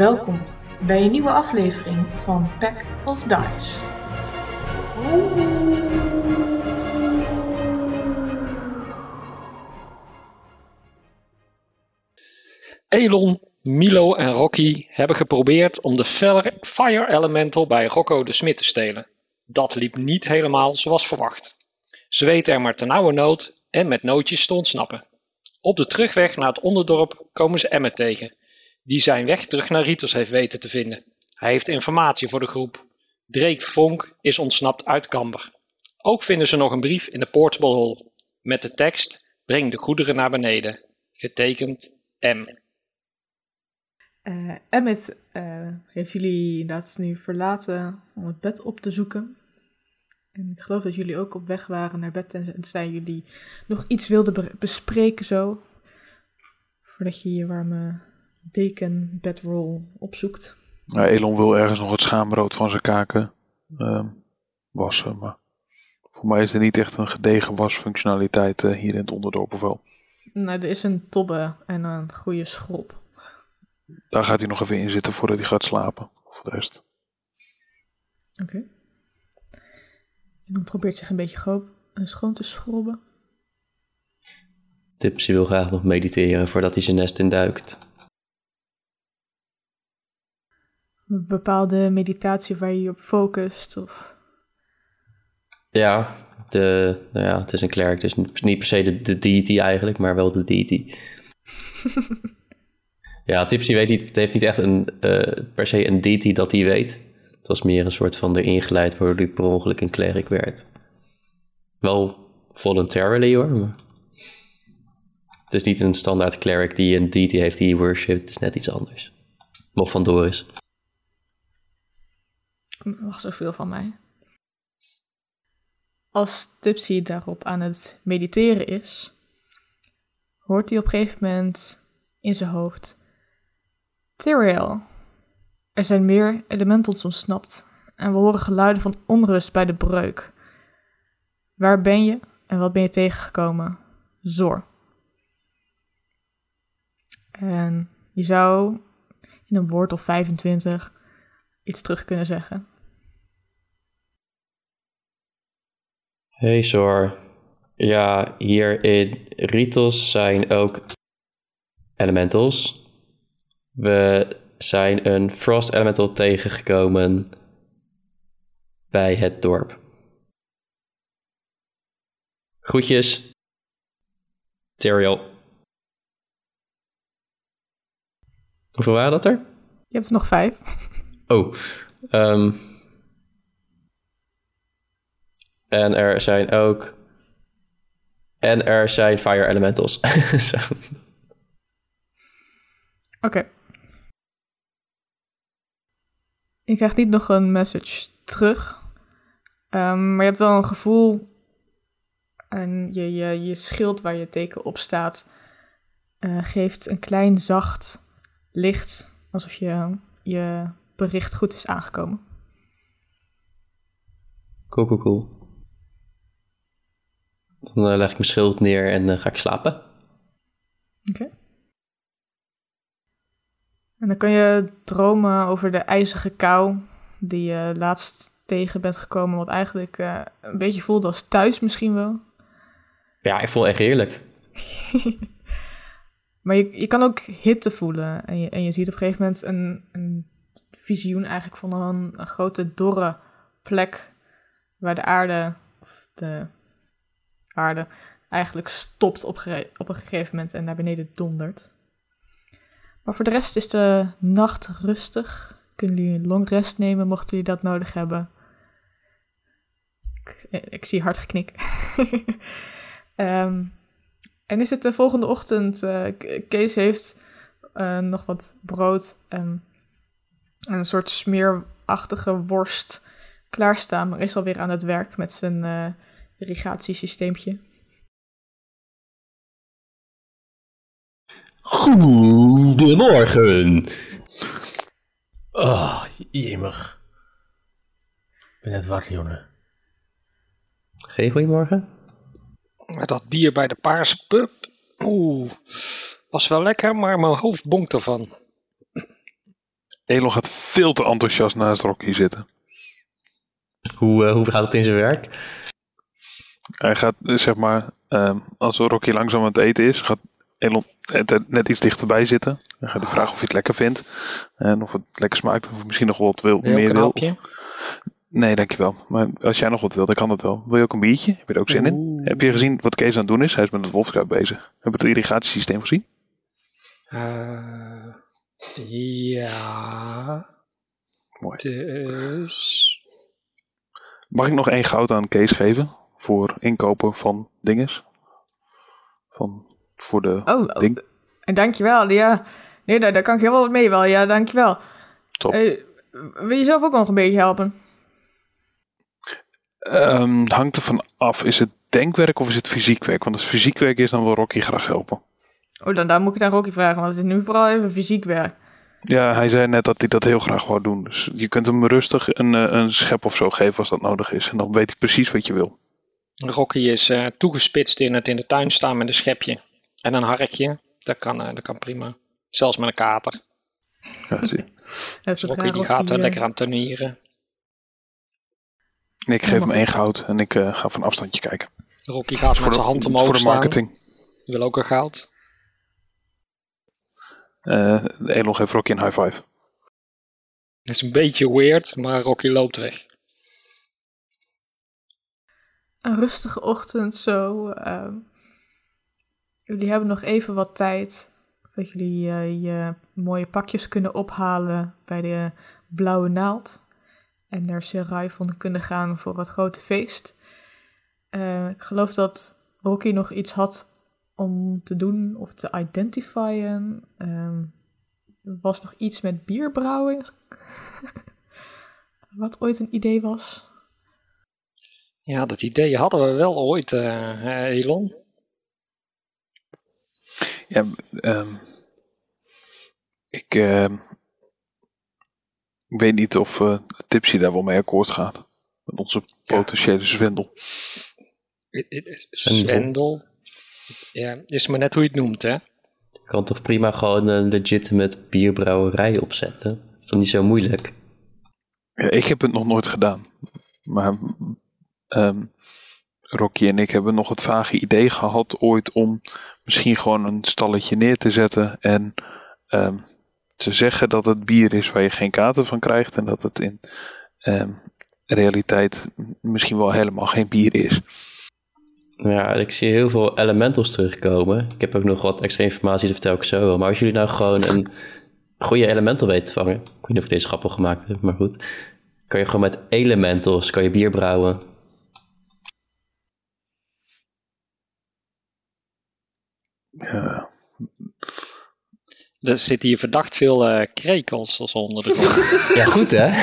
Welkom bij een nieuwe aflevering van Pack of Dice. Elon, Milo en Rocky hebben geprobeerd om de Fire Elemental bij Rocco de Smit te stelen. Dat liep niet helemaal zoals verwacht. Ze weten er maar nood en met nootjes te ontsnappen. Op de terugweg naar het onderdorp komen ze Emmet tegen, die zijn weg terug naar Ritos heeft weten te vinden. Hij heeft informatie voor de groep. Drake Vonk is ontsnapt uit Camber. Ook vinden ze nog een brief in de Portable Hall met de tekst Breng de goederen naar beneden. Getekend M. Uh, Emmet uh, heeft jullie inderdaad nu verlaten om het bed op te zoeken. En ik geloof dat jullie ook op weg waren naar bed en zijn jullie nog iets wilden bespreken zo. Voordat je je warme deken bedroll opzoekt. Ja, Elon wil ergens nog het schaamrood van zijn kaken uh, wassen. Maar voor mij is er niet echt een gedegen wasfunctionaliteit uh, hier in het onderdorp of wel. Nou, er is een tobbe en een goede schrob. Daar gaat hij nog even in zitten voordat hij gaat slapen. Voor de rest. Oké. Okay. En dan probeert zich een beetje schoon te schrobben. Tipsy wil graag nog mediteren voordat hij zijn nest induikt. Een bepaalde meditatie waar je je op focust? Of... Ja, de, nou ja, het is een klerk, dus niet per se de, de deity eigenlijk, maar wel de deity. ja, Tipsy weet niet, het heeft niet echt een, uh, per se een deity dat hij weet. Het was meer een soort van erin geleid waardoor hij per ongeluk een klerk werd. Wel voluntarily hoor, maar... Het is niet een standaard cleric die een deity heeft die worship. Het is net iets anders. Mof van Doris mag zoveel van mij. Als Tipsy daarop aan het mediteren is, hoort hij op een gegeven moment in zijn hoofd: Tyrael, er zijn meer elementals ontsnapt en we horen geluiden van onrust bij de breuk. Waar ben je en wat ben je tegengekomen? Zor. En je zou in een woord of 25 iets terug kunnen zeggen. Hey Zor. Ja, hier in Ritos zijn ook elementals. We zijn een frost elemental tegengekomen bij het dorp. Groetjes. Teriel. Hoeveel waren dat er? Je hebt er nog vijf. Oh, um, En er zijn ook. En er zijn fire elementals. Oké. Okay. Je krijgt niet nog een message terug. Um, maar je hebt wel een gevoel. En je, je, je schild waar je teken op staat. Uh, geeft een klein zacht licht. Alsof je, je bericht goed is aangekomen. Cool, cool, cool. Dan eh, leg ik mijn schild neer en uh, ga ik slapen. Oké. En dan kan je dromen over de ijzige kou die je laatst tegen bent gekomen, wat eigenlijk uh, een beetje voelt als thuis misschien wel. Ja, ik voel echt heerlijk. maar je, je kan ook hitte voelen en je, en je ziet op een gegeven moment een, een visioen eigenlijk van een, een grote dorre plek waar de aarde, of de eigenlijk stopt op, op een gegeven moment en naar beneden dondert. Maar voor de rest is de nacht rustig. Kunnen jullie een long rest nemen mochten jullie dat nodig hebben. Ik, ik zie hard geknik. um, en is het de volgende ochtend? Uh, Kees heeft uh, nog wat brood en een soort smeerachtige worst klaarstaan, maar is alweer aan het werk met zijn uh, irrigatiesysteempje. Goedemorgen. Ah, oh, jemig. Ik ben net wakker, jongen. Geen goedemorgen? Dat bier bij de paarse pub. Oeh, was wel lekker, maar mijn hoofd bonkt ervan. Elon gaat veel te enthousiast naast Rocky zitten. Hoe, eh, hoe gaat het in zijn werk? Hij gaat, zeg maar, ehm, als Rocky langzaam aan het eten is, gaat Elon net- iets dichterbij zitten. Dan gaat hij vragen of hij het lekker vindt. En of het lekker smaakt. Of misschien nog wat wil, Wil meer wil. Nee, dankjewel. Maar als jij nog wat wil, dan kan dat wel. Wil je ook een biertje? Heb je er ook zin in? Heb je gezien wat Kees aan het doen is? Hij is met het wolfskuip bezig. Heb je het irrigatiesysteem gezien? Eh, ja. Mooi. Dus. Mag ik nog één goud aan Kees geven? Voor inkopen van dinges? Van, voor de Oh, oh, ding? en dankjewel. Ja, nee, daar, daar kan ik heel wel wat mee wel. Ja, dankjewel. Top. Eh, wil je zelf ook nog een beetje helpen? Ehm, hangt er van af. Is het denkwerk of is het fysiek werk? Want als het fysiek werk is, dan wil Rocky graag helpen. Oh, dan, dan moet ik aan Rocky vragen, want het is nu vooral even fysiek werk. Ja, hij zei net dat hij dat heel graag wou doen. Dus je kunt hem rustig een, eh, een schep of zo geven als dat nodig is. En dan weet hij precies wat je wil. Rocky is eh, toegespitst in het in de tuin staan met een schepje en een harkje. Dat kan, eh, dat kan prima. Zelfs met een kater. Ja, zie. Rocky die gaat er eh, lekker aan tuinieren. En ik geef hem één goud en ik eh, ga van afstandje kijken. Rocky gaat met zijn hand omhoog voor de staan. marketing. Die wil ook een goud. Elon geeft Rocky een high five. Dat is een beetje weird, maar Rocky loopt weg. Een rustige ochtend zo. ehm, jullie hebben nog even wat tijd. Dat jullie eh, je mooie pakjes kunnen ophalen bij de Blauwe Naald. En naar Seraifon kunnen gaan voor het grote feest. Eh, ik geloof dat Rocky nog iets had om te doen of te identifieren. Ehm, er was nog iets met bierbrouwen. Wat ooit een idee was. Ja, dat idee hadden we wel ooit, eh Elon. Ja, ehm, ik, ehm, ik weet niet of eh Tipsy daar wel mee akkoord gaat. Met onze potentiële zwendel. Zwendel. Zwendel. Ja, is maar net hoe je het noemt, hè? Je kan toch prima gewoon een legitimate bierbrouwerij opzetten? Dat is toch niet zo moeilijk? Ja, ik heb het nog nooit gedaan. Maar ehm, Rocky en ik hebben nog het vage idee gehad ooit om misschien gewoon een stalletje neer te zetten en ehm, te zeggen dat het bier is waar je geen kater van krijgt en dat het in ehm, realiteit misschien wel helemaal geen bier is. Ja, ik zie heel veel elementals terugkomen. Ik heb ook nog wat extra informatie, dat vertel ik zo wel. Maar als jullie nou gewoon een goede elemental weten te vangen... Ik weet niet of ik deze grappig gemaakt heb, maar goed. Kan je gewoon met elementals kan je bier brouwen. Ja, Er zitten hier verdacht veel eh krekels als onder de grond. Ja, goed hè?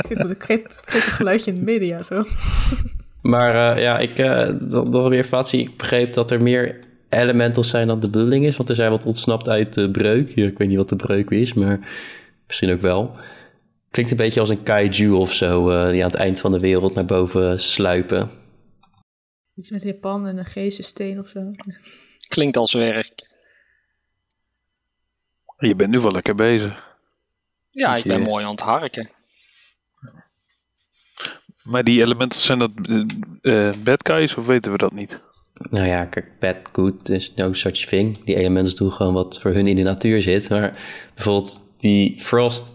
Ik vind het een geluidje in de media zo. Maar eh, ja, ik uh, nog nog weer informatie. Ik begreep dat er meer elementals zijn dan de bedoeling is. Want er zijn wat ontsnapt uit de breuk. Ja, ik weet niet wat de breuk is, maar misschien ook wel. Klinkt een beetje als een kaiju of zo, eh, die aan het eind van de wereld naar boven sluipen. Iets met Japan en een geestensteen of zo. Klinkt als werk. je bent nu wel lekker bezig. Ja, ik ben mooi aan het harken. Maar die elementals zijn dat eh, eh, bad guys of weten we dat niet? Nou ja, kijk, bad, good is no such thing. Die elementen doen gewoon wat voor hun in de natuur zit. Maar bijvoorbeeld die frost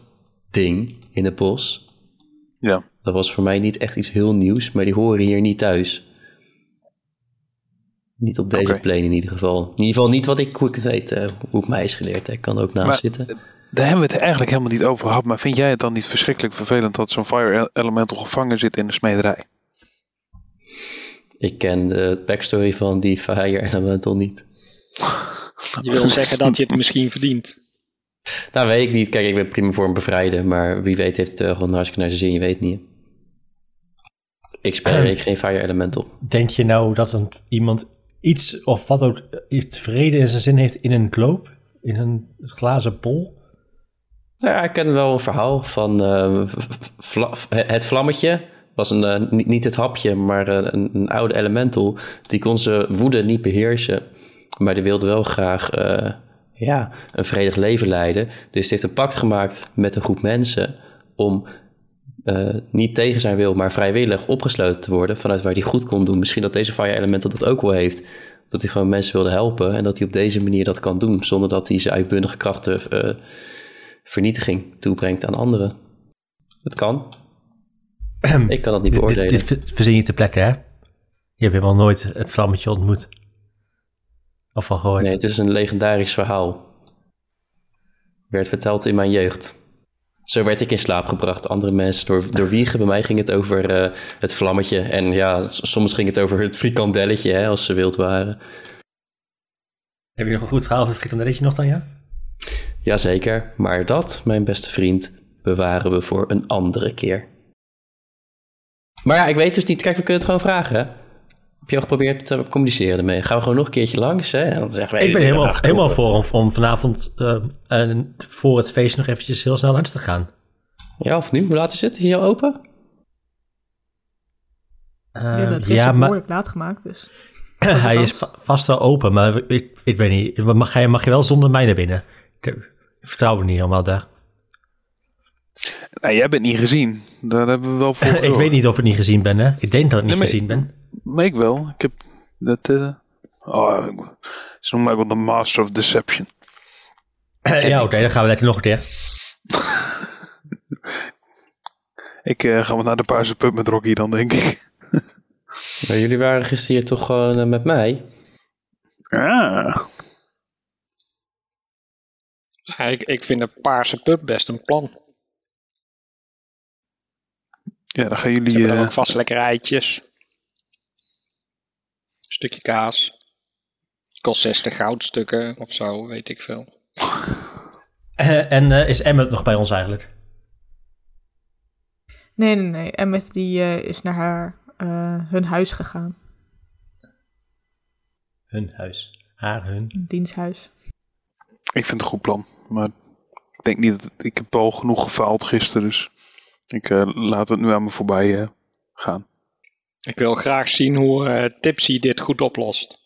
ding in het bos... Ja. Dat was voor mij niet echt iets heel nieuws, maar die horen hier niet thuis. Niet op deze Oké. plane in ieder geval. In ieder geval niet wat ik, hoe ik het weet, eh, hoe ik mij is geleerd. hè. Ik kan er ook naast Maar- zitten. Daar hebben we het eigenlijk helemaal niet over gehad. Maar vind jij het dan niet verschrikkelijk vervelend dat zo'n fire elemental gevangen zit in de smederij? Ik ken de backstory van die Fire Elemental niet. Je wil zeggen dat je het misschien verdient. Nou, weet ik niet. Kijk, ik ben prima voor een bevrijden, maar wie weet heeft het eh, gewoon hartstikke naar zijn zin. Je weet het niet. Ik speel ik geen Fire Elemental. Denk je nou dat een, iemand iets of wat ook tevreden in zijn zin heeft in een globe? In een glazen bol? Nou ja, ik ken wel een verhaal van vla- het vlammetje. Was een, eh, niet, het hapje, maar eh, een, een oude elemental. Die kon zijn woede niet beheersen. Maar die wilde wel graag ja, een vredig leven leiden. Dus heeft een pact gemaakt met een groep mensen om eh, niet tegen zijn wil, maar vrijwillig opgesloten te worden vanuit waar hij goed kon doen. Misschien dat deze Fire Elemental dat ook wel heeft. Dat hij gewoon mensen wilde helpen en dat hij op deze manier dat kan doen, zonder dat hij zijn uitbundige krachten eh, vernietiging toebrengt aan anderen. Het kan. Ik kan dat niet beoordelen. dit, dit verzin je ter plekke, hè? Je hebt helemaal nooit het vlammetje ontmoet. Of van gehoord. Nee, het is een legendarisch verhaal. Werd verteld in mijn jeugd. Zo werd ik in slaap gebracht. Andere mensen door, door wiegen. Bij mij ging het over eh, het vlammetje. En ja, soms ging het over het frikandelletje, hè, als ze wild waren. Heb je nog een goed verhaal over het frikandelletje nog dan, ja? Jazeker, maar dat, mijn beste vriend, bewaren we voor een andere keer. Maar ja, ik weet dus niet. Kijk, we kunnen het gewoon vragen. Hè? Heb je al geprobeerd te communiceren ermee? Gaan we gewoon nog een keertje langs? Hè? En dan zeggen we, Ik ben helemaal, helemaal voor om, om vanavond eh, eh, voor het feest nog eventjes heel snel langs te gaan. Ja, of nu? Hoe laat is het? Is hij al open? Eh, het ja, gisteren maar behoorlijk laat gemaakt, dus... hij is va- vast wel open, maar ik, ik weet niet. Mag je, mag je wel zonder mij naar binnen? Ik, ik vertrouw er niet helemaal daar. Nou, jij bent niet gezien. Daar hebben we wel voor ik weet niet of ik niet gezien ben, hè? Ik denk dat ik niet Nee, maar- gezien ben. Maar ik wel. Ik heb dat... eh, oh, ik- ze noemen mij wel de Master of Deception. ja, oké, dan gaan we lekker nog een keer. Ik eh, ga naar de Paarse Pub met Rocky dan, denk ik. Maar jullie waren gisteren hier toch gewoon eh, met mij? Ah. Ja, ik, ik vind de paarse pub best een plan. Ja, dan gaan Ze jullie... hebben eh, ook vast lekker eitjes. Stukje kaas. Kost 60 goudstukken of zo, weet ik veel. Eh, en eh, is Emmet nog bij ons eigenlijk? Nee, nee, nee. Emmet die eh, is naar haar, eh, hun huis gegaan. Hun huis. Haar, hun. Diensthuis. Ik vind het een goed plan. Maar ik denk niet dat... Ik heb al genoeg gefaald gisteren, dus... Ik eh, laat het nu aan me voorbij eh, gaan. Ik wil graag zien hoe eh, Tipsy dit goed oplost.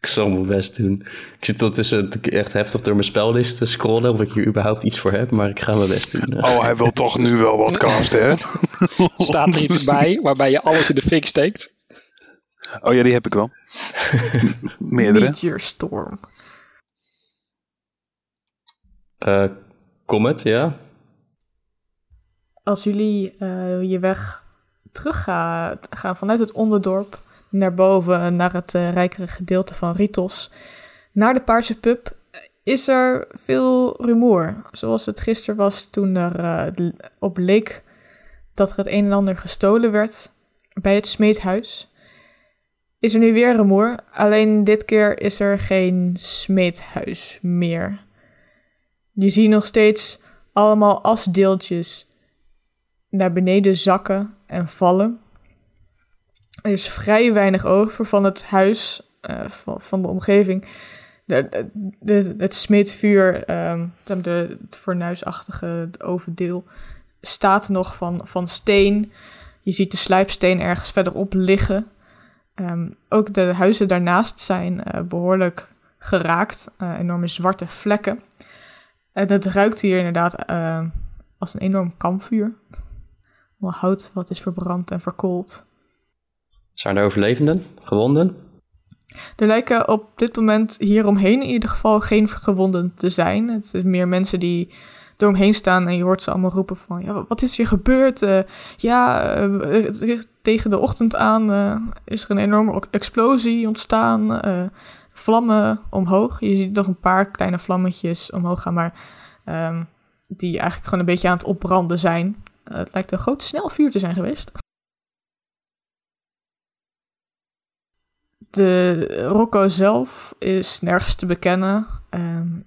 Ik zal mijn best doen. Ik zit ondertussen echt heftig door mijn spellist te scrollen of ik hier überhaupt iets voor heb, maar ik ga mijn best doen. Oh, hij wil toch nu wel wat casten, hè? Staat er iets bij waarbij je alles in de fik steekt? Oh ja, die heb ik wel. Meerdere. Meteor Storm. Eh, Comet, ja. Als jullie eh, je weg terug gaan, gaan vanuit het onderdorp naar boven, naar het eh, rijkere gedeelte van Ritos, naar de Paarse Pub, is er veel rumoer. Zoals het gisteren was toen er eh, op leek dat er het een en ander gestolen werd bij het smeedhuis. Is er nu weer rumoer, alleen dit keer is er geen smeedhuis meer. Je ziet nog steeds allemaal asdeeltjes naar beneden zakken en vallen. Er is vrij weinig over van het huis, eh, van, de omgeving. Het smeedvuur, ehm, de, het fornuisachtige overdeel, staat nog van, van steen. Je ziet de slijpsteen ergens verderop liggen. Ehm, ook de huizen daarnaast zijn eh, behoorlijk geraakt. eh, enorme zwarte vlekken. En het ruikt hier inderdaad als een enorm kampvuur. Hout wat is verbrand en verkoold. Zijn er overlevenden? Gewonden? Er lijken op dit moment hieromheen in ieder geval geen gewonden te zijn. Het is meer mensen die eromheen staan en je hoort ze allemaal roepen van... Ja, wat is hier gebeurd? Eh, ja, eh, tegen de ochtend aan eh, is er een enorme explosie ontstaan. eh, vlammen omhoog. Je ziet nog een paar kleine vlammetjes omhoog gaan, maar... ehm, die eigenlijk gewoon een beetje aan het opbranden zijn. Eh, het lijkt een groot snelvuur te zijn geweest. De Rocco zelf is nergens te bekennen. En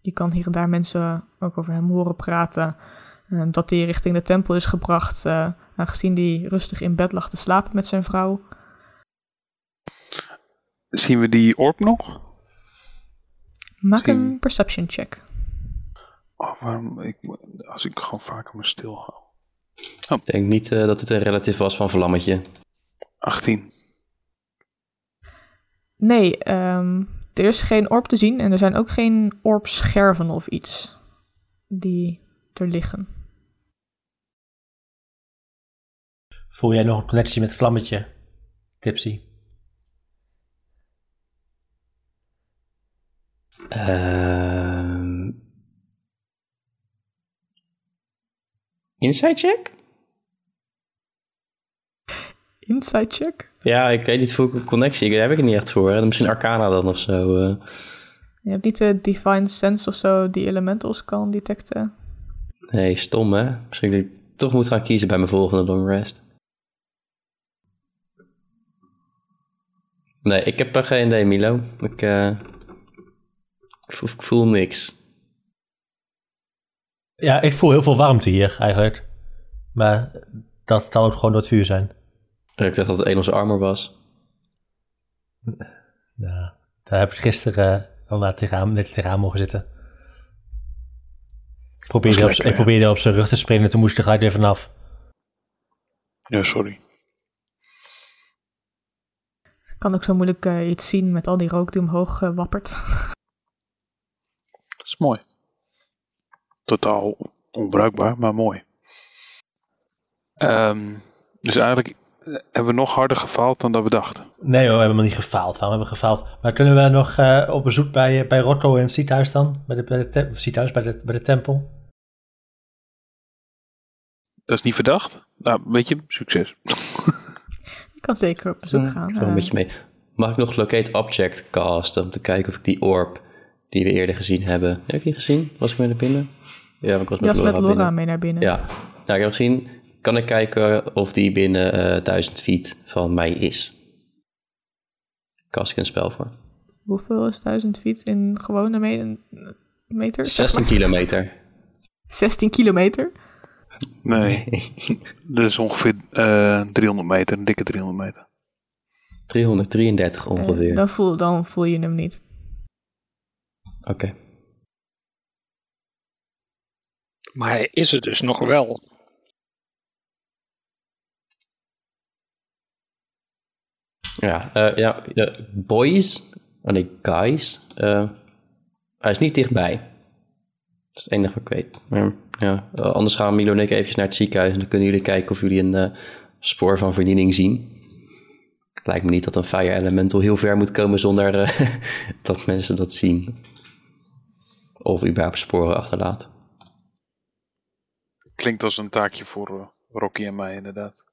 je kan hier en daar mensen ook over hem horen praten. Ehm, dat hij richting de tempel is gebracht, eh, aangezien hij rustig in bed lag te slapen met zijn vrouw. Zien we die orb nog? Maak Zien- een perception check. Oh, waarom? Ik, als ik gewoon vaker me stil hou. Ik denk niet eh, dat het een relatief was van Vlammetje. 18. Nee, ehm, er is geen orb te zien en er zijn ook geen orbscherven of iets die er liggen. Voel jij nog een connectie met Vlammetje, Tipsy? Ehm Inside check? Inside check? Ja, ik weet niet voor connectie. Daar heb ik het niet echt voor. hè. Misschien Arcana dan of zo. eh. Je hebt niet de Divine Sense of zo die elementals kan detecten. Nee, stom hè. Misschien dat ik toch moet gaan kiezen bij mijn volgende long rest. Nee, ik heb er geen idee, Milo. Ik, eh, ik, voel, ik voel niks. Ja, ik voel heel veel warmte hier eigenlijk. Maar dat kan ook gewoon door het vuur zijn. Ik dacht dat het een onze armor was. Ja, daar heb ik gisteren al naar tegenaan, net tegenaan mogen zitten. Ik probeerde, op, ik probeerde op zijn rug te springen, toen moest ik er gelijk weer vanaf. Ja, sorry. Ik kan ook zo moeilijk eh, iets zien met al die rook die omhoog eh, wappert. Dat is mooi. Totaal onbruikbaar, maar mooi. Ehm, dus eigenlijk eh, hebben we nog harder gefaald dan dat we dachten. Nee hoor, we hebben nog niet gefaald. Waarom hebben we gefaald? Maar kunnen we nog eh, op bezoek bij, eh, bij Rocco in het ziekenhuis dan? Bij de, bij de, ziekenhuis, bij de, bij de tempel? Dat is niet verdacht. Nou, weet je, succes. Ik kan zeker op bezoek gaan. Ik ga een beetje mee. Mag ik nog Locate Object casten om te kijken of ik die orb die we eerder gezien hebben... Heb ik die gezien? Was ik mee naar binnen? Ja, ik was Je met was Laura met Laura binnen. mee naar binnen. Ja, nou, ik heb gezien. Kan ik kijken of die binnen eh 1000 feet van mij is? Kast ik een spel voor. Hoeveel is 1000 feet in gewone me- meter? zeg 16 maar? kilometer. 16 kilometer? Nee, dat is ongeveer eh 300 meter, een dikke 300 meter. 333 Eh, ongeveer. dan, voel, dan voel je hem niet. Oké. Maar hij is er dus nog wel. Ja, eh, ja, boys. Oh nee, guys. eh, hij is niet dichtbij. Dat is het enige wat ik weet. Maar, ja, eh, anders gaan Milo en ik eventjes naar het ziekenhuis... en dan kunnen jullie kijken of jullie een eh, spoor van verdiening zien. Het lijkt me niet dat een fire elemental heel ver moet komen... zonder eh, dat mensen dat zien. Of überhaupt sporen achterlaat. Klinkt als een taakje voor eh, Rocky en mij, inderdaad.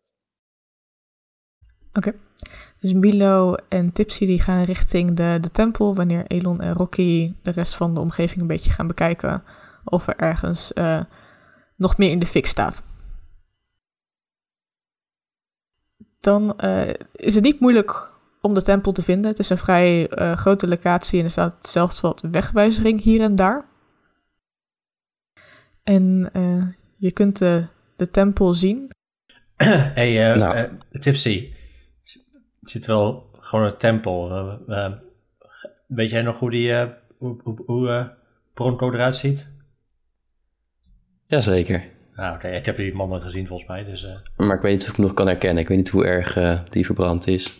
Oké. Dus Milo en Tipsy die gaan richting de, de tempel... wanneer Elon en Rocky de rest van de omgeving een beetje gaan bekijken... of er ergens eh, nog meer in de fik staat. Dan eh, is het niet moeilijk om de tempel te vinden. Het is een vrij eh, grote locatie en er staat zelfs wat wegwijzering hier en daar. En eh, je kunt de, de tempel zien. hey, eh, Nou. eh, Tipsy. Het zit wel gewoon een tempel. eh, eh, weet jij nog hoe die eh, hoe, hoe, hoe eh, Bronco eruit ziet? Jazeker. Ah, oké. Ik heb die man nooit gezien volgens mij. Dus, eh, Maar ik weet niet of ik hem nog kan herkennen. Ik weet niet hoe erg eh, die verbrand is.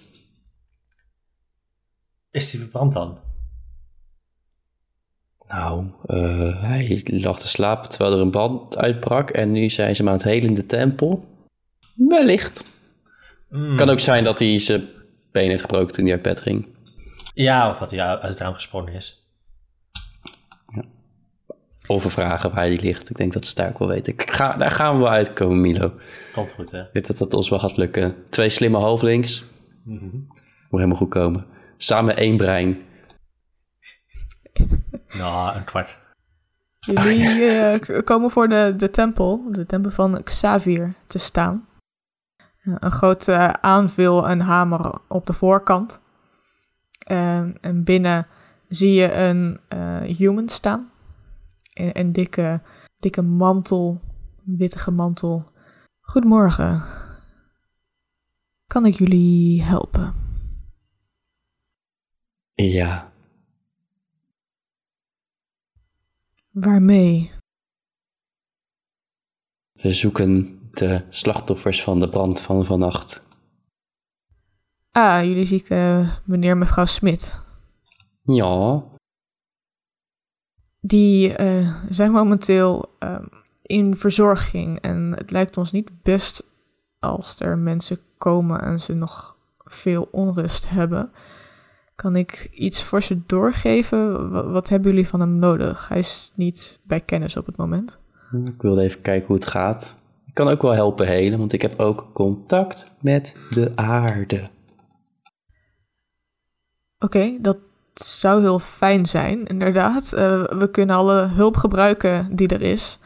Is die verbrand dan? Nou, eh, hij lag te slapen terwijl er een band uitbrak. En nu zijn ze hem aan het helen in de tempel. Wellicht. Hmm. Kan ook zijn dat hij zijn been heeft gebroken toen hij uit bed ging. Ja, of dat hij uit het raam gesprongen is. Of we vragen waar hij ligt. Ik denk dat ze daar ook wel weten. Ik ga, daar gaan we wel uitkomen, Milo. Komt goed, hè? Ik weet dat dat ons wel gaat lukken. Twee slimme halflings. Mhm. Moet helemaal goed komen. Samen één brein. Nou, een kwart. Jullie eh, k- komen voor de, de tempel, de tempel van Xavier, te staan. Eh, een grote uh, aanvil en hamer op de voorkant. En- en binnen zie je een eh, human staan. In een dikke, dikke mantel, wittige mantel. Goedemorgen. Kan ik jullie helpen? Ja, Waarmee? we zoeken de slachtoffers van de brand van vannacht. Ah, jullie zie ik eh, meneer en mevrouw Smit. Ja. Die eh, zijn momenteel ehm, in verzorging. En het lijkt ons niet best als er mensen komen en ze nog veel onrust hebben. Kan ik iets voor ze doorgeven? Wa- Wat hebben jullie van hem nodig? Hij is niet bij kennis op het moment. Ik wilde even kijken hoe het gaat. Ik kan ook wel helpen helen, want ik heb ook contact met de aarde. Oké, dat zou heel fijn zijn, inderdaad. Eh, we kunnen alle hulp gebruiken die er is.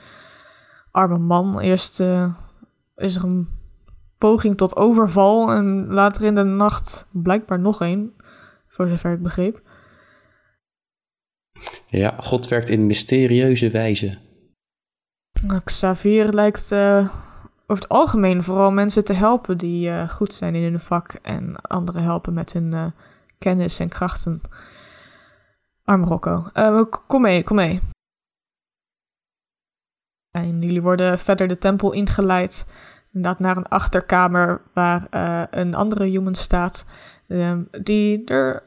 Arme man, eerst eh, is er een poging tot overval en later in de nacht blijkbaar nog een, voor zover ik begreep. Ja, God werkt in mysterieuze wijze. Nou, Xavier lijkt eh, over het algemeen vooral mensen te helpen die eh, goed zijn in hun vak en anderen helpen met hun eh, kennis en krachten. Arm Rocco. Kom mee, kom mee. En jullie worden verder de tempel ingeleid. Inderdaad naar een achterkamer waar een andere human staat. Ehm, die er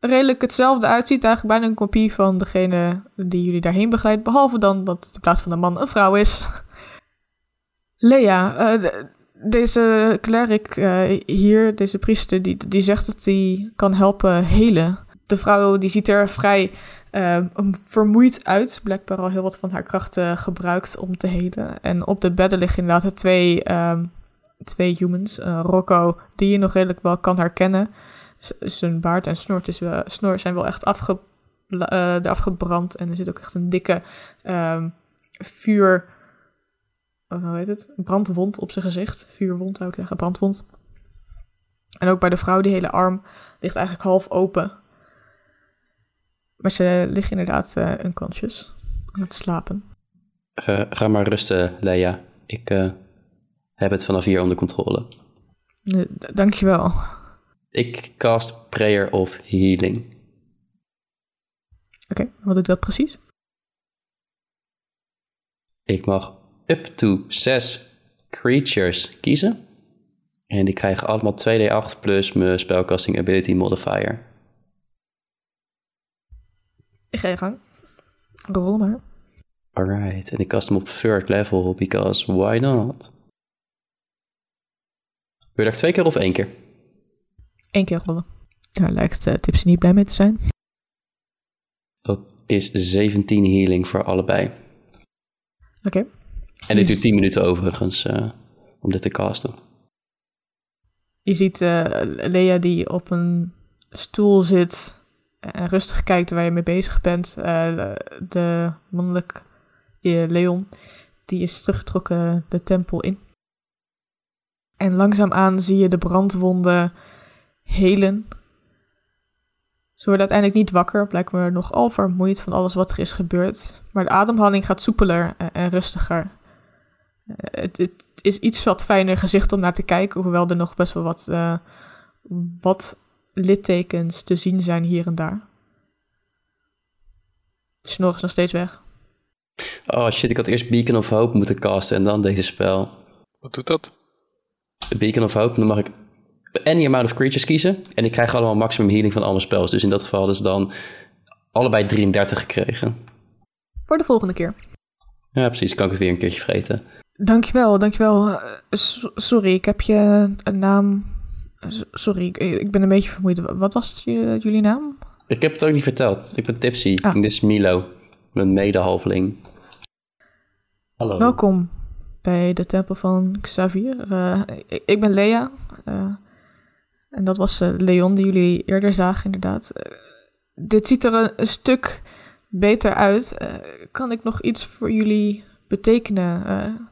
redelijk hetzelfde uitziet. Eigenlijk bijna een kopie van degene die jullie daarheen begeleidt. Behalve dan dat het in plaats van een man een vrouw is. Lea, eh, de- deze cleric eh, hier, deze priester, die, die zegt dat hij kan helpen helen. De vrouw die ziet er vrij eh, vermoeid uit. Blijkbaar al heel wat van haar krachten gebruikt om te helen. En op de bedden liggen inderdaad twee, ehm, twee humans. Eh, Rocco, die je nog redelijk wel kan herkennen. Zijn baard en snor, is wel, snor zijn wel echt afge, eh. En er zit ook echt een dikke ehm, vuur... oh, hoe heet het? Brandwond op zijn gezicht. Vuurwond zou ik zeggen, brandwond. En ook bij de vrouw, die hele arm ligt eigenlijk half open. Maar ze liggen inderdaad eh unconscious. Aan het slapen. Ga maar rusten, Leia. Ik heb het vanaf hier onder controle. Dankjewel. Ik cast Prayer of Healing. Oké, wat doet dat precies? Ik mag up to 6 creatures kiezen. En die krijgen allemaal 2d8 plus mijn spellcasting ability modifier. Ik ga je gang. Rol maar. Alright, en ik cast hem op third level, because why not? Wil je dat twee keer of één keer? Eén keer rollen. Daar lijkt uh, Tipsy niet blij mee te zijn. Dat is 17 healing voor allebei. Oké. En dit duurt 10 minuten overigens eh, om dit te casten. Je ziet eh, Lea die op een stoel zit en rustig kijkt waar je mee bezig bent. De mannelijk Leon, die is teruggetrokken de tempel in. En langzaamaan zie je de brandwonden helen. Ze worden uiteindelijk niet wakker, blijkbaar nogal vermoeid van alles wat er is gebeurd. Maar de ademhaling gaat soepeler en, en rustiger. Eh, het, het is iets wat fijner gezicht om naar te kijken, hoewel er nog best wel wat, eh, wat littekens te zien zijn hier en daar. Snor is nog steeds weg. Oh shit, ik had eerst Beacon of Hope moeten casten en dan deze spel. Wat doet dat? Beacon of Hope, dan mag ik any amount of creatures kiezen. En ik krijg allemaal maximum healing van al mijn spells. Dus in dat geval hadden ze dan allebei 33 gekregen. Voor de volgende keer. Ja, precies. Kan ik het weer een keertje vreten. Dankjewel, dankjewel. Eh, so- sorry, ik heb je een naam. S- Sorry, ik, ik ben een beetje vermoeid. Wat was je- jullie naam? Ik heb het ook niet verteld. Ik ben Tipsy. Ah. En dit is Milo. Mijn medehalveling. Hallo. Welkom bij de tempel van Xavier. Eh, ik, ik ben Lea. eh, en dat was eh, Leon die jullie eerder zagen, inderdaad. Dit ziet er een, een stuk beter uit. Kan ik nog iets voor jullie betekenen?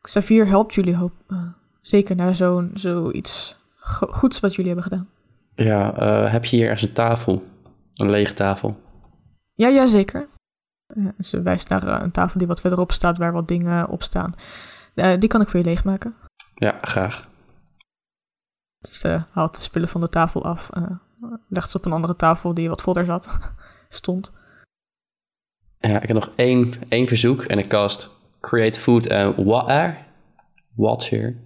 Xavier helpt jullie hoop, zeker naar zo'n zoiets go- goeds wat jullie hebben gedaan. Ja, heb je hier ergens een tafel? Een lege tafel? Ja, ja, zeker. Eh, ze wijst naar eh, een tafel die wat verderop staat, waar wat dingen op staan. Eh, die kan ik voor je leegmaken. Ja, graag. Dus ze haalt de spullen van de tafel af. eh, legt ze op een andere tafel die wat voller zat. Stond. Ja, ik heb nog één, één verzoek. En ik cast Create Food and Water. Water.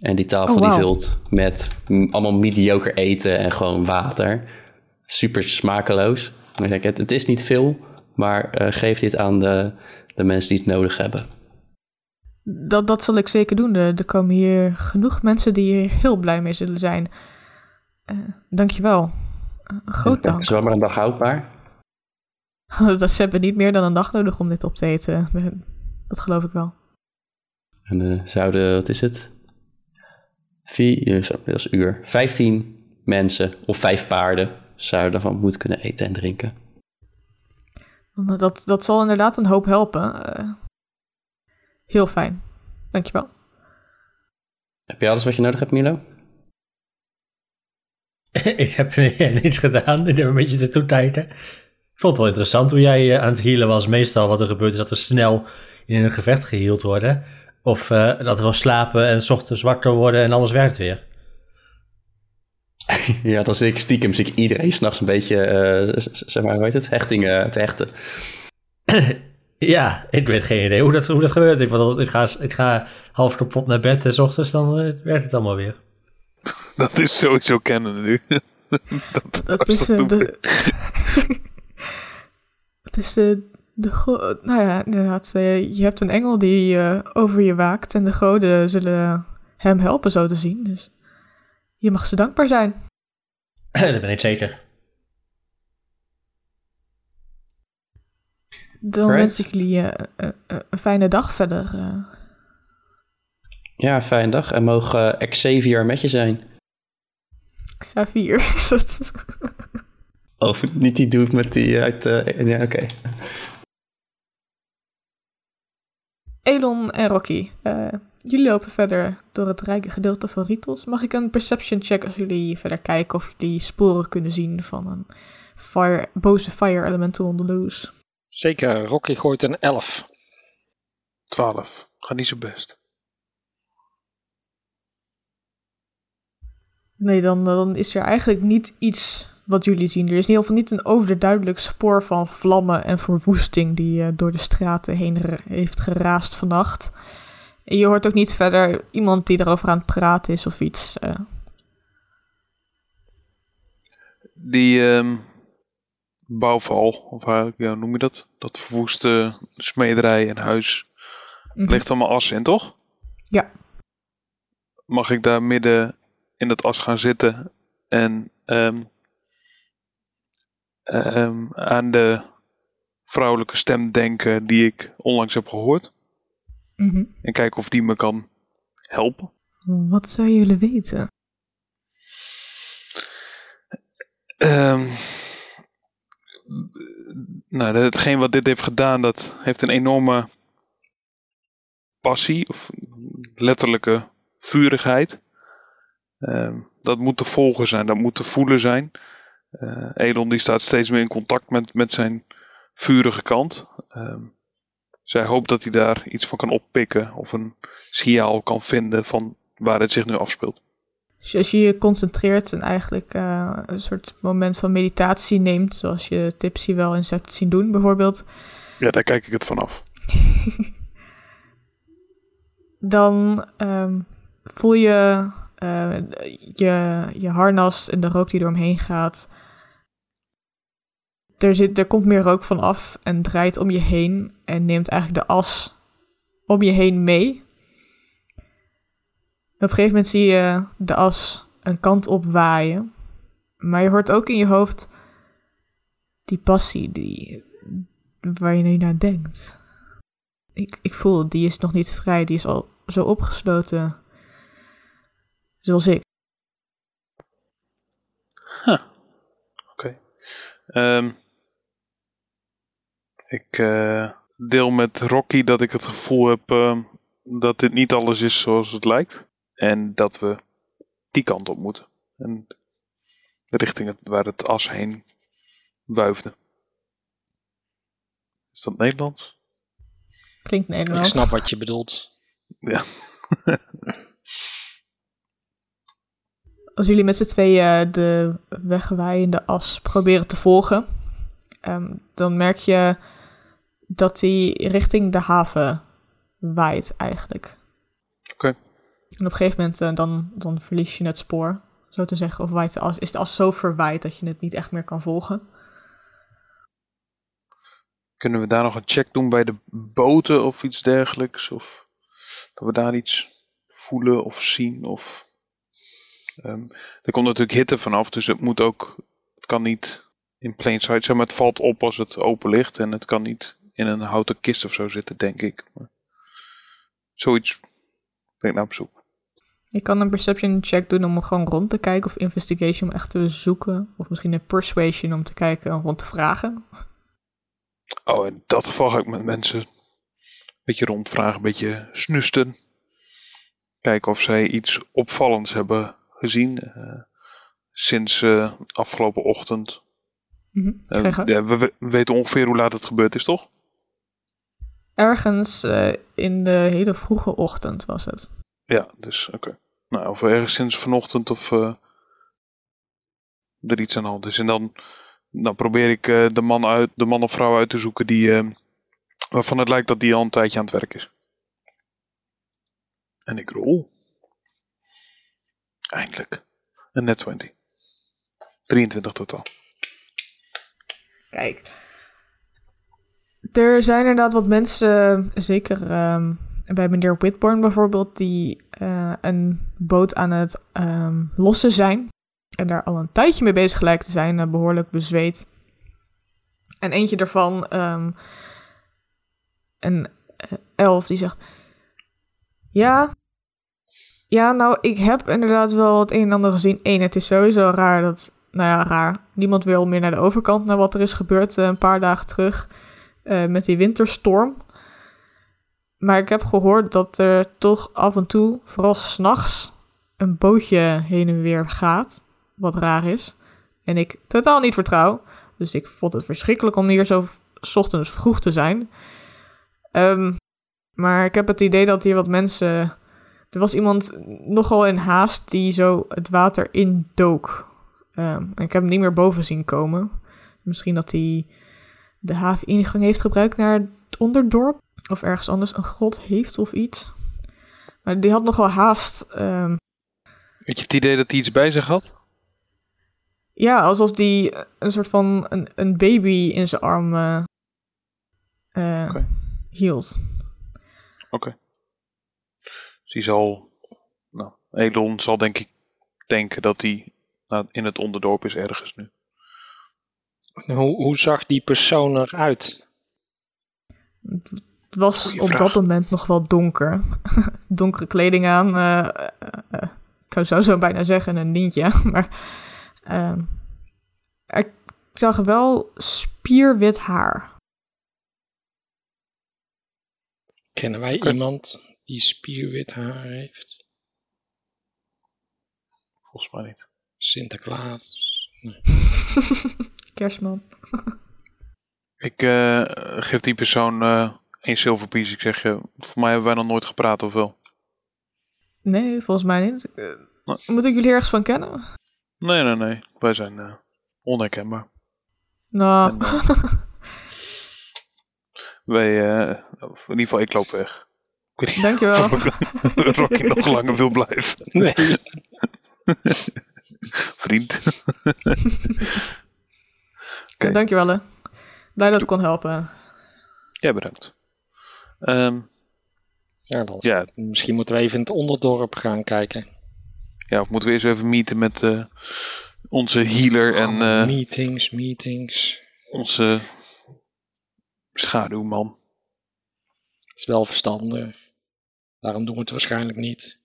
En die tafel Oh, die vult met allemaal mediocre eten en gewoon water. super smakeloos. Dan ik, het, het is niet veel, maar eh, geef dit aan de, de mensen die het nodig hebben. Dat, dat zal ik zeker doen. Er, er komen hier genoeg mensen die hier heel blij mee zullen zijn. Eh dankjewel. Een groot Het dank. is wel maar een dag houdbaar. dat ze hebben niet meer dan een dag nodig om dit op te eten. Dat geloof ik wel. En eh, zouden, wat is het? Vier, dat is uur. Vijftien mensen of vijf paarden zouden daarvan moeten kunnen eten en drinken. Dat, dat zal inderdaad een hoop helpen. Eh, heel fijn. Dankjewel. Heb je alles wat je nodig hebt, Milo? ik heb niets gedaan. Ik heb een beetje de toetijden. Ik vond het wel interessant hoe jij eh, aan het healen was. Meestal wat er gebeurt is dat we snel in een gevecht geheeld worden. Of eh, dat we gewoon slapen en 's ochtends wakker worden en alles werkt weer. Ja, dat is ik stiekem zie ik iedereen s'nachts een beetje, eh, z- zeg maar, hoe heet het, hechtingen te hechten. Ja, ik weet geen idee hoe dat, hoe dat gebeurt. Ik, bedoel, ik, ga, ik ga half kapot naar bed en 's ochtends dan eh, werkt het allemaal weer. Dat is sowieso kennen nu. dat, Dat is dat eh, de. Het is de. de go- nou ja, inderdaad. eh, je hebt een engel die eh, over je waakt. En de goden zullen hem helpen, zo te zien. Dus je mag ze dankbaar zijn. dat ben ik zeker. Dan wens ik jullie eh, eh, eh, een fijne dag verder. eh. Ja, fijne dag. En mogen uh, Xavier met je zijn. Xavier. Of niet die doet met die uit... eh, ja, oké. Elon en Rocky. eh, jullie lopen verder door het rijke gedeelte van Ritos. Mag ik een perception check als jullie verder kijken of jullie sporen kunnen zien van een fire, boze fire elemental on the loose? Zeker, Rocky gooit een 11. 12. Gaat niet zo best. Nee, dan, dan is er eigenlijk niet iets wat jullie zien. Er is in ieder geval niet een overduidelijk spoor van vlammen en verwoesting die eh, door de straten heen heeft geraast vannacht. Je hoort ook niet verder iemand die daarover aan het praten is of iets. eh. Die ehm, bouwval, of ja, hoe noem je dat? Dat verwoeste smederij en huis. Mhm. ligt allemaal as in, toch? Ja. Mag ik daar midden in dat as gaan zitten en ehm, ehm, aan de vrouwelijke stem denken die ik onlangs heb gehoord? Mhm. En kijken of die me kan helpen? Wat zou willen weten? Ehm, nou, hetgeen wat dit heeft gedaan, dat heeft een enorme passie, of letterlijke vurigheid. Ehm, dat moet te volgen zijn, dat moet te voelen zijn. Eh Elon die staat steeds meer in contact met, met zijn vurige kant. Ehm, zij hoopt dat hij daar iets van kan oppikken of een signaal kan vinden van waar het zich nu afspeelt. Dus als je je concentreert en eigenlijk eh, een soort moment van meditatie neemt, zoals je Tipsy wel eens hebt zien doen, bijvoorbeeld, Ja, daar kijk ik het vanaf. dan ehm, voel je, eh, je je harnas en de rook die door hem heen gaat. Er, zit, er komt meer rook van af en draait om je heen en neemt eigenlijk de as om je heen mee. Op een gegeven moment zie je de as een kant op waaien. Maar je hoort ook in je hoofd die passie die, waar je nu naar denkt. Ik, ik voel, die is nog niet vrij. Die is al zo opgesloten. Zoals ik. Ehm, ik eh, deel met Rocky dat ik het gevoel heb ehm, dat dit niet alles is zoals het lijkt. En dat we die kant op moeten. En richting het, waar het as heen wuifde. Is dat Nederlands? Klinkt Ik Nederlands. snap wat je bedoelt. Ja. Als jullie met z'n tweeën de wegwaaiende as proberen te volgen, ehm, dan merk je dat die richting de haven waait eigenlijk. Oké. En op een gegeven moment eh, dan, dan verlies je het spoor. zo te zeggen? Of waait de as, is de as zo verwaaid dat je het niet echt meer kan volgen? Kunnen we daar nog een check doen bij de boten of iets dergelijks? Of dat we daar iets voelen of zien? Of, Ehm, er komt natuurlijk hitte vanaf, dus het moet ook. Het kan niet in plain sight zijn, maar het valt op als het open ligt. En het kan niet in een houten kist of zo zitten, denk ik. Maar zoiets ben ik naar op zoek. Je kan een perception check doen om gewoon rond te kijken. Of investigation om echt te zoeken. Of misschien een persuasion om te kijken en rond te vragen. Oh, in dat geval ga ik met mensen een beetje rondvragen, een beetje snusten. Kijken of zij iets opvallends hebben gezien eh, sinds eh, afgelopen ochtend. Mhm, we weten ongeveer hoe laat het gebeurd is, toch? Ergens eh, in de hele vroege ochtend was het. Ja, dus oké. Nou, of ergens sinds vanochtend of eh, er iets aan de hand is. En dan, dan probeer ik eh, de, man uit, de man of vrouw uit te zoeken die, waarvan het lijkt dat die al een tijdje aan het werk is. En ik rol. Eindelijk. Een net 20. 23 totaal. Kijk. Er zijn inderdaad wat mensen, zeker ehm, bij meneer Whitborn bijvoorbeeld, die eh, een boot aan het ehm, lossen zijn. En daar al een tijdje mee bezig lijkt te zijn, eh, behoorlijk bezweet. En eentje daarvan, ehm, een eh, elf, die zegt... Ja, ja, nou, ik heb inderdaad wel het een en ander gezien. Eén, het is sowieso raar dat... Nou ja, raar. Niemand wil meer naar de overkant, naar wat er is gebeurd een paar dagen terug. Eh, met die winterstorm. Maar ik heb gehoord dat er toch af en toe, vooral s'nachts, een bootje heen en weer gaat. Wat raar is. En ik totaal niet vertrouw. Dus ik vond het verschrikkelijk om hier zo ochtends vroeg te zijn. Ehm, maar ik heb het idee dat hier wat mensen. Er was iemand nogal in haast die zo het water indook. Ehm, en ik heb hem niet meer boven zien komen. Misschien dat hij de haveningang heeft gebruikt naar het onderdorp. Of ergens anders een grot heeft of iets. Maar die had nogal haast. ehm, Weet je het idee dat hij iets bij zich had? ja, alsof die een soort van een, een baby in zijn arm eh, eh, Oké. hield. Dus die zal. Nou, Elon zal denk ik denken dat hij nou, in het onderdorp is ergens nu. Hoe, hoe zag die persoon eruit? Het was Goeie op vraag. dat moment nog wel donker. Donkere kleding aan. eh, ik zou zo, zo bijna zeggen een ninja. Maar ehm, ik zag wel spierwit haar. Kennen wij iemand die spierwit haar heeft? Volgens mij niet. Sinterklaas. Kerstman. Ik eh, geef die persoon eh één silver piece. Ik zeg je, voor mij hebben wij nog nooit gepraat of wel? Nee, volgens mij niet. Eh, Nee. moet ik jullie ergens van kennen? Nee, nee, nee. Wij zijn eh, onherkenbaar. Nou, En, eh, wij, eh, in ieder geval, ik loop weg. Ik weet niet dankjewel. of Rocky nog langer wil blijven. Nee. Vriend. Oké. Dankjewel. Hè. Blij dat ik kon helpen. Ja, bedankt. Ehm, Ja, dan Ja. Misschien moeten we even in het onderdorp gaan kijken. ja, of moeten we eerst even meeten met eh, onze healer en Allemaal eh, meetings, meetings. onze schaduwman. Dat is wel verstandig. Daarom doen we het waarschijnlijk niet.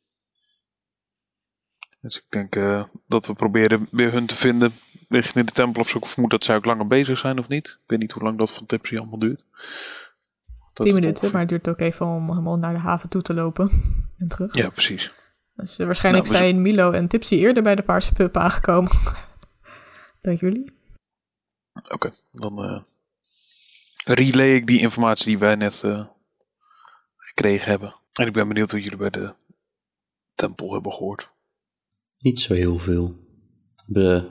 Dus ik denk eh, dat we proberen weer hun te vinden richting de tempel of zo. Ik vermoed dat zij ook langer bezig zijn of niet. Ik weet niet hoe lang dat van Tipsy allemaal duurt. Dat 10 het minuten, maar het duurt ook even om helemaal naar de haven toe te lopen. En terug. Ja, precies. Dus eh, waarschijnlijk Nou, zijn Milo en Tipsy eerder bij de Paarse Pup aangekomen. Dank jullie. Oké, dan eh relay ik die informatie die wij net eh, gekregen hebben. En ik ben benieuwd wat jullie bij de tempel hebben gehoord. Niet zo heel veel. We,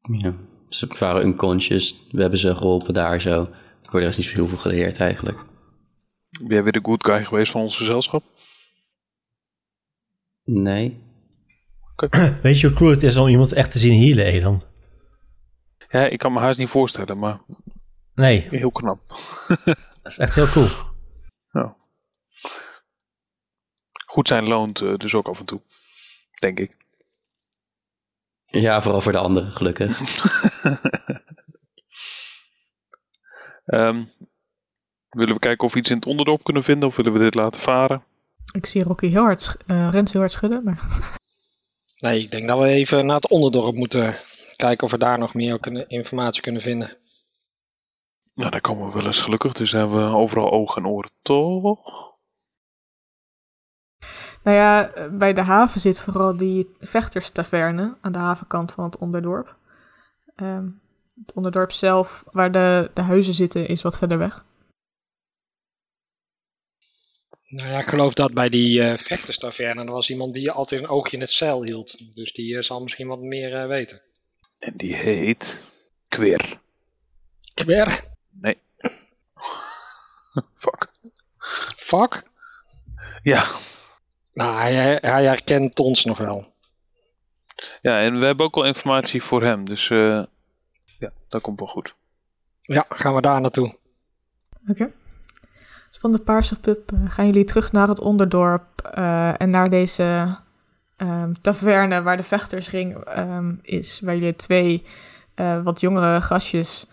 ja, ze waren unconscious. We hebben ze geholpen daar zo. Voor de rest niet zo heel veel geleerd eigenlijk. Ben jij weer de good guy geweest van ons gezelschap? Nee. Weet je hoe cool het is om iemand echt te zien healen, Elon? Ja, ik kan me haast niet voorstellen, maar Nee, heel knap. dat is echt heel cool. Goed zijn loont eh, dus ook af en toe. Denk ik. Ja, vooral voor de anderen, gelukkig. Ehm, willen we kijken of we iets in het onderdorp kunnen vinden of willen we dit laten varen? Ik zie Rocky heel hard, sch- eh, Rens heel hard schudden, maar... Nee, ik denk dat we even naar het onderdorp moeten kijken of we daar nog meer kunnen, informatie kunnen vinden. Nou, daar komen we wel eens gelukkig, dus hebben we overal ogen en oren, toch? Nou ja, bij de haven zit vooral die vechterstaverne aan de havenkant van het onderdorp. Ehm, het onderdorp zelf, waar de, de huizen zitten, is wat verder weg. Nou ja, ik geloof dat bij die eh vechterstaverne er was iemand die altijd een oogje in het zeil hield. Dus die eh, zal misschien wat meer eh, weten. En die heet Quer. Kwer? Nee. Fuck. Fuck? Ja. Nou, hij, hij herkent ons nog wel. ja, en we hebben ook al informatie voor hem, dus eh, ja, dat komt wel goed. Ja, gaan we daar naartoe. Oké. Dus van de Paarse Pub eh, gaan jullie terug naar het onderdorp eh, en naar deze ehm, taverne waar de vechtersring ehm, is. Waar jullie twee eh, wat jongere gastjes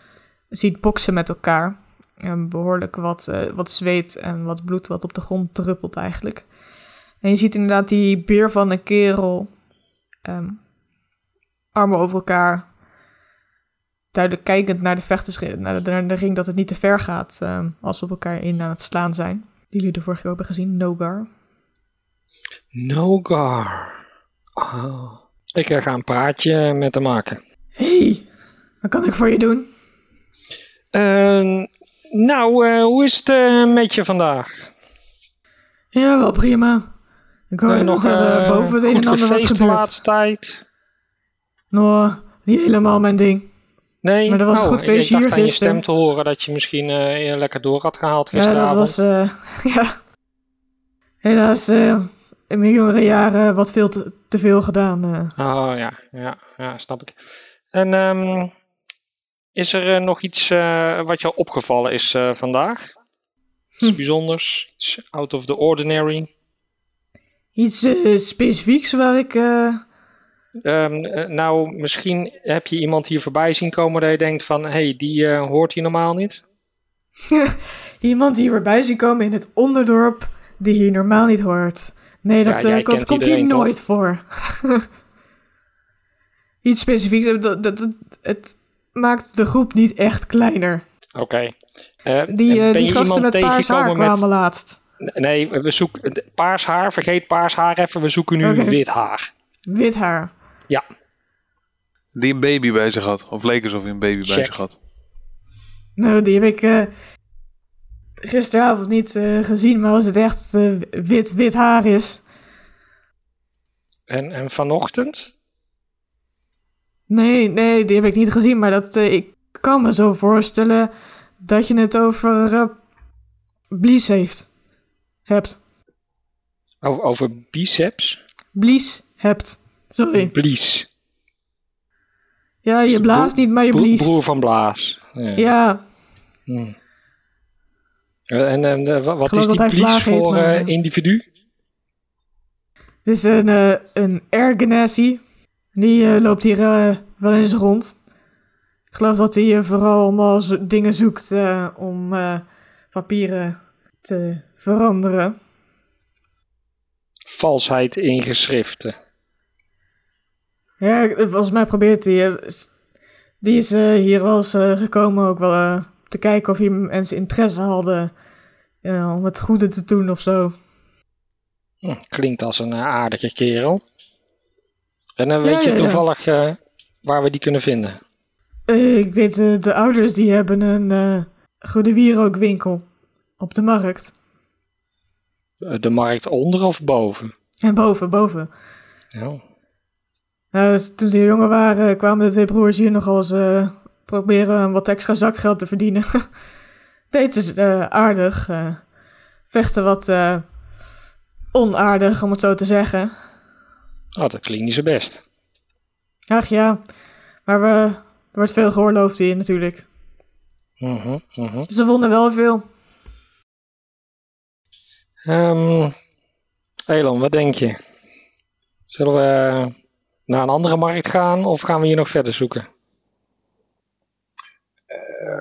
ziet boksen met elkaar. En behoorlijk wat, wat zweet en wat bloed wat op de grond druppelt eigenlijk. En je ziet inderdaad die beer van een kerel. ehm, armen over elkaar. Duidelijk kijkend naar de vechtersring, naar de, naar de ring dat het niet te ver gaat ehm, als we op elkaar in aan het slaan zijn. Die jullie de vorige keer hebben gezien, Nogar. Nogar. Oh. Ik ga een praatje met hem maken. Hey, wat kan ik voor je doen? Eh, nou, eh, hoe is het eh, met je vandaag? Ja, wel prima. Ik hoorde Eh, nog dat er eh, boven het een goed en ander was gefeest de gebeurd. laatste tijd? Nou, niet helemaal mijn ding. Nee, Maar er was een Oh, goed ik- Ik feestje dacht hier aan je stem te horen dat je misschien eh, je lekker door had gehaald Ja, dat gisteravond. was, eh, ja. Helaas, eh, in mijn jongere jaren wat veel te, te veel gedaan. eh. Oh ja, ja, ja, snap ik. En ehm, is er eh, nog iets eh, wat jou opgevallen is eh, vandaag? Iets Hm. bijzonders? Iets out of the ordinary? Iets eh, specifieks waar ik... eh, Ehm, eh, nou, misschien heb je iemand hier voorbij zien komen dat je denkt van... hé, hey, die hoort hier normaal niet. Iemand die erbij zien komen in het onderdorp die hier normaal niet hoort. Nee, dat, Ja, komt, komt hier nooit voor. Iets specifieks, dat, dat, het, maakt de groep niet echt kleiner. Oké. Die, die gasten met paars haar kwamen laatst. Nee, we zoeken... Paars haar, vergeet paars haar even. We zoeken nu wit haar. Wit haar. Ja, Die een baby bij zich had. Of leek alsof hij een baby bij zich had. Nou, die heb ik eh, gisteravond niet eh, gezien, maar als het echt eh, wit, wit haar is. en, en vanochtend? Nee, nee, die heb ik niet gezien, maar dat, eh, ik kan me zo voorstellen dat je het over Blies heeft. Hebt. Over, over biceps? Blies hebt. Sorry. Blies. Ja, je blaast niet, maar je bliest. broer van Blaas. Ja. Ja, Hm. En, en eh, wa- wat is die Blies heeft, voor maar, eh, eh, individu? dit is een, eh een Ergenasi. Die eh, loopt hier eh, wel eens rond. Ik geloof dat hij eh, vooral allemaal zo- dingen zoekt eh, om eh, papieren te veranderen. Valsheid in geschriften. Ja, volgens mij probeert hij. eh, Die is eh, hier wel eens eh, gekomen ook wel te kijken of hier mensen interesse hadden om het goede te doen of zo. Hm, klinkt als een aardige kerel. En dan weet je ja, toevallig waar we die kunnen vinden. Ik weet, de ouders die hebben een goede wierookwinkel op de markt. Eh, De markt onder of boven? En boven, boven. Ja. Nou, dus toen ze jonger waren, kwamen de twee broers hier nog eens eh, proberen wat extra zakgeld te verdienen. Deden ze eh, aardig. vechten wat onaardig, om het zo te zeggen. Oh, dat klinkt niet zo best. Ach ja, maar we, er wordt veel geoorloofd hier natuurlijk. Mhm, mhm. Ze vonden wel veel. Ehm, Elon, wat denk je? Zullen we naar een andere markt gaan of gaan we hier nog verder zoeken?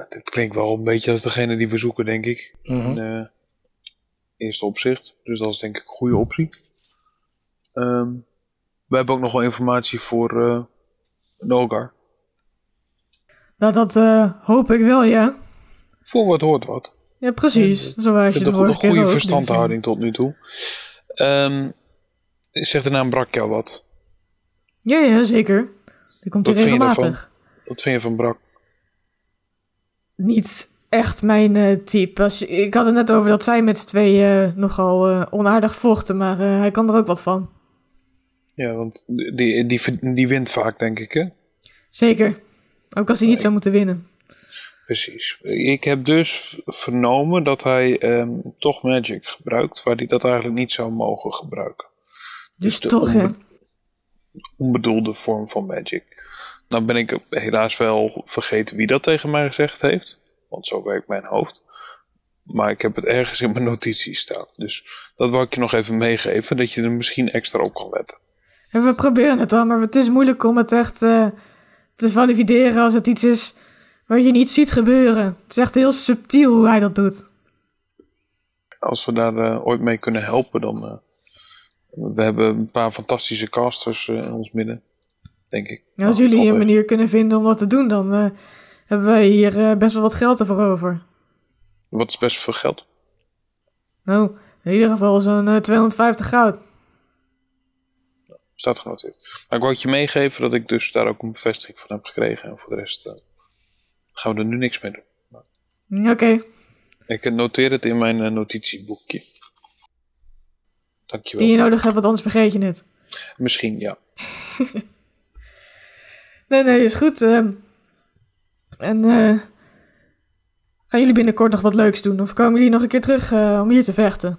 dit klinkt wel een beetje als degene die we zoeken, denk ik. Mhm. In eh, eerste opzicht. Dus dat is denk ik een goede optie. Ehm, we hebben ook nog wel informatie voor eh Nogar. Nou, dat eh, hoop ik wel, ja. Voor wat hoort wat. Ja, precies. Zo Ik was je vind een goede verstandhouding tot nu toe. Ehm zegt de naam Brak jou wat? Ja, ja, zeker. Die komt Wat regelmatig. Wat vind je van Brak? Niet echt mijn eh, type. Als je- ik had het net over dat zij met z'n tweeën eh, nogal eh, onaardig vochten, maar hij kan er ook wat van. Ja, want die, die, die wint vaak, denk ik, hè? Zeker. Ook als hij niet zou moeten winnen. Precies. Ik heb dus vernomen dat hij ehm, toch magic gebruikt, waar hij dat eigenlijk niet zou mogen gebruiken. Dus de toch, onbe- Onbedoelde vorm van magic. Nou ben ik helaas wel vergeten wie dat tegen mij gezegd heeft, want zo werkt mijn hoofd. Maar ik heb het ergens in mijn notities staan. Dus dat wil ik je nog even meegeven, dat je er misschien extra op kan letten. En we proberen het al, maar het is moeilijk om het echt eh, te valideren als het iets is wat je niet ziet gebeuren. Het is echt heel subtiel hoe hij dat doet. Als we daar eh, ooit mee kunnen helpen, dan. eh, we hebben een paar fantastische casters eh, in ons midden, denk ik. Als Nou, jullie valt een manier kunnen vinden om dat te doen, dan hebben wij hier best wel wat geld ervoor over. Wat is best veel geld? Nou, in ieder geval zo'n eh, 250 goud. Staat genoteerd. Maar ik wou het je meegeven dat ik dus daar ook een bevestiging van heb gekregen. En voor de rest gaan we er nu niks mee doen. Oké, Ik noteer het in mijn eh, notitieboekje. Dankjewel. die je nodig hebt, want anders vergeet je het. Misschien, ja. Nee, nee, is goed. ehm. en eh, gaan jullie binnenkort nog wat leuks doen? Of komen jullie nog een keer terug eh, om hier te vechten?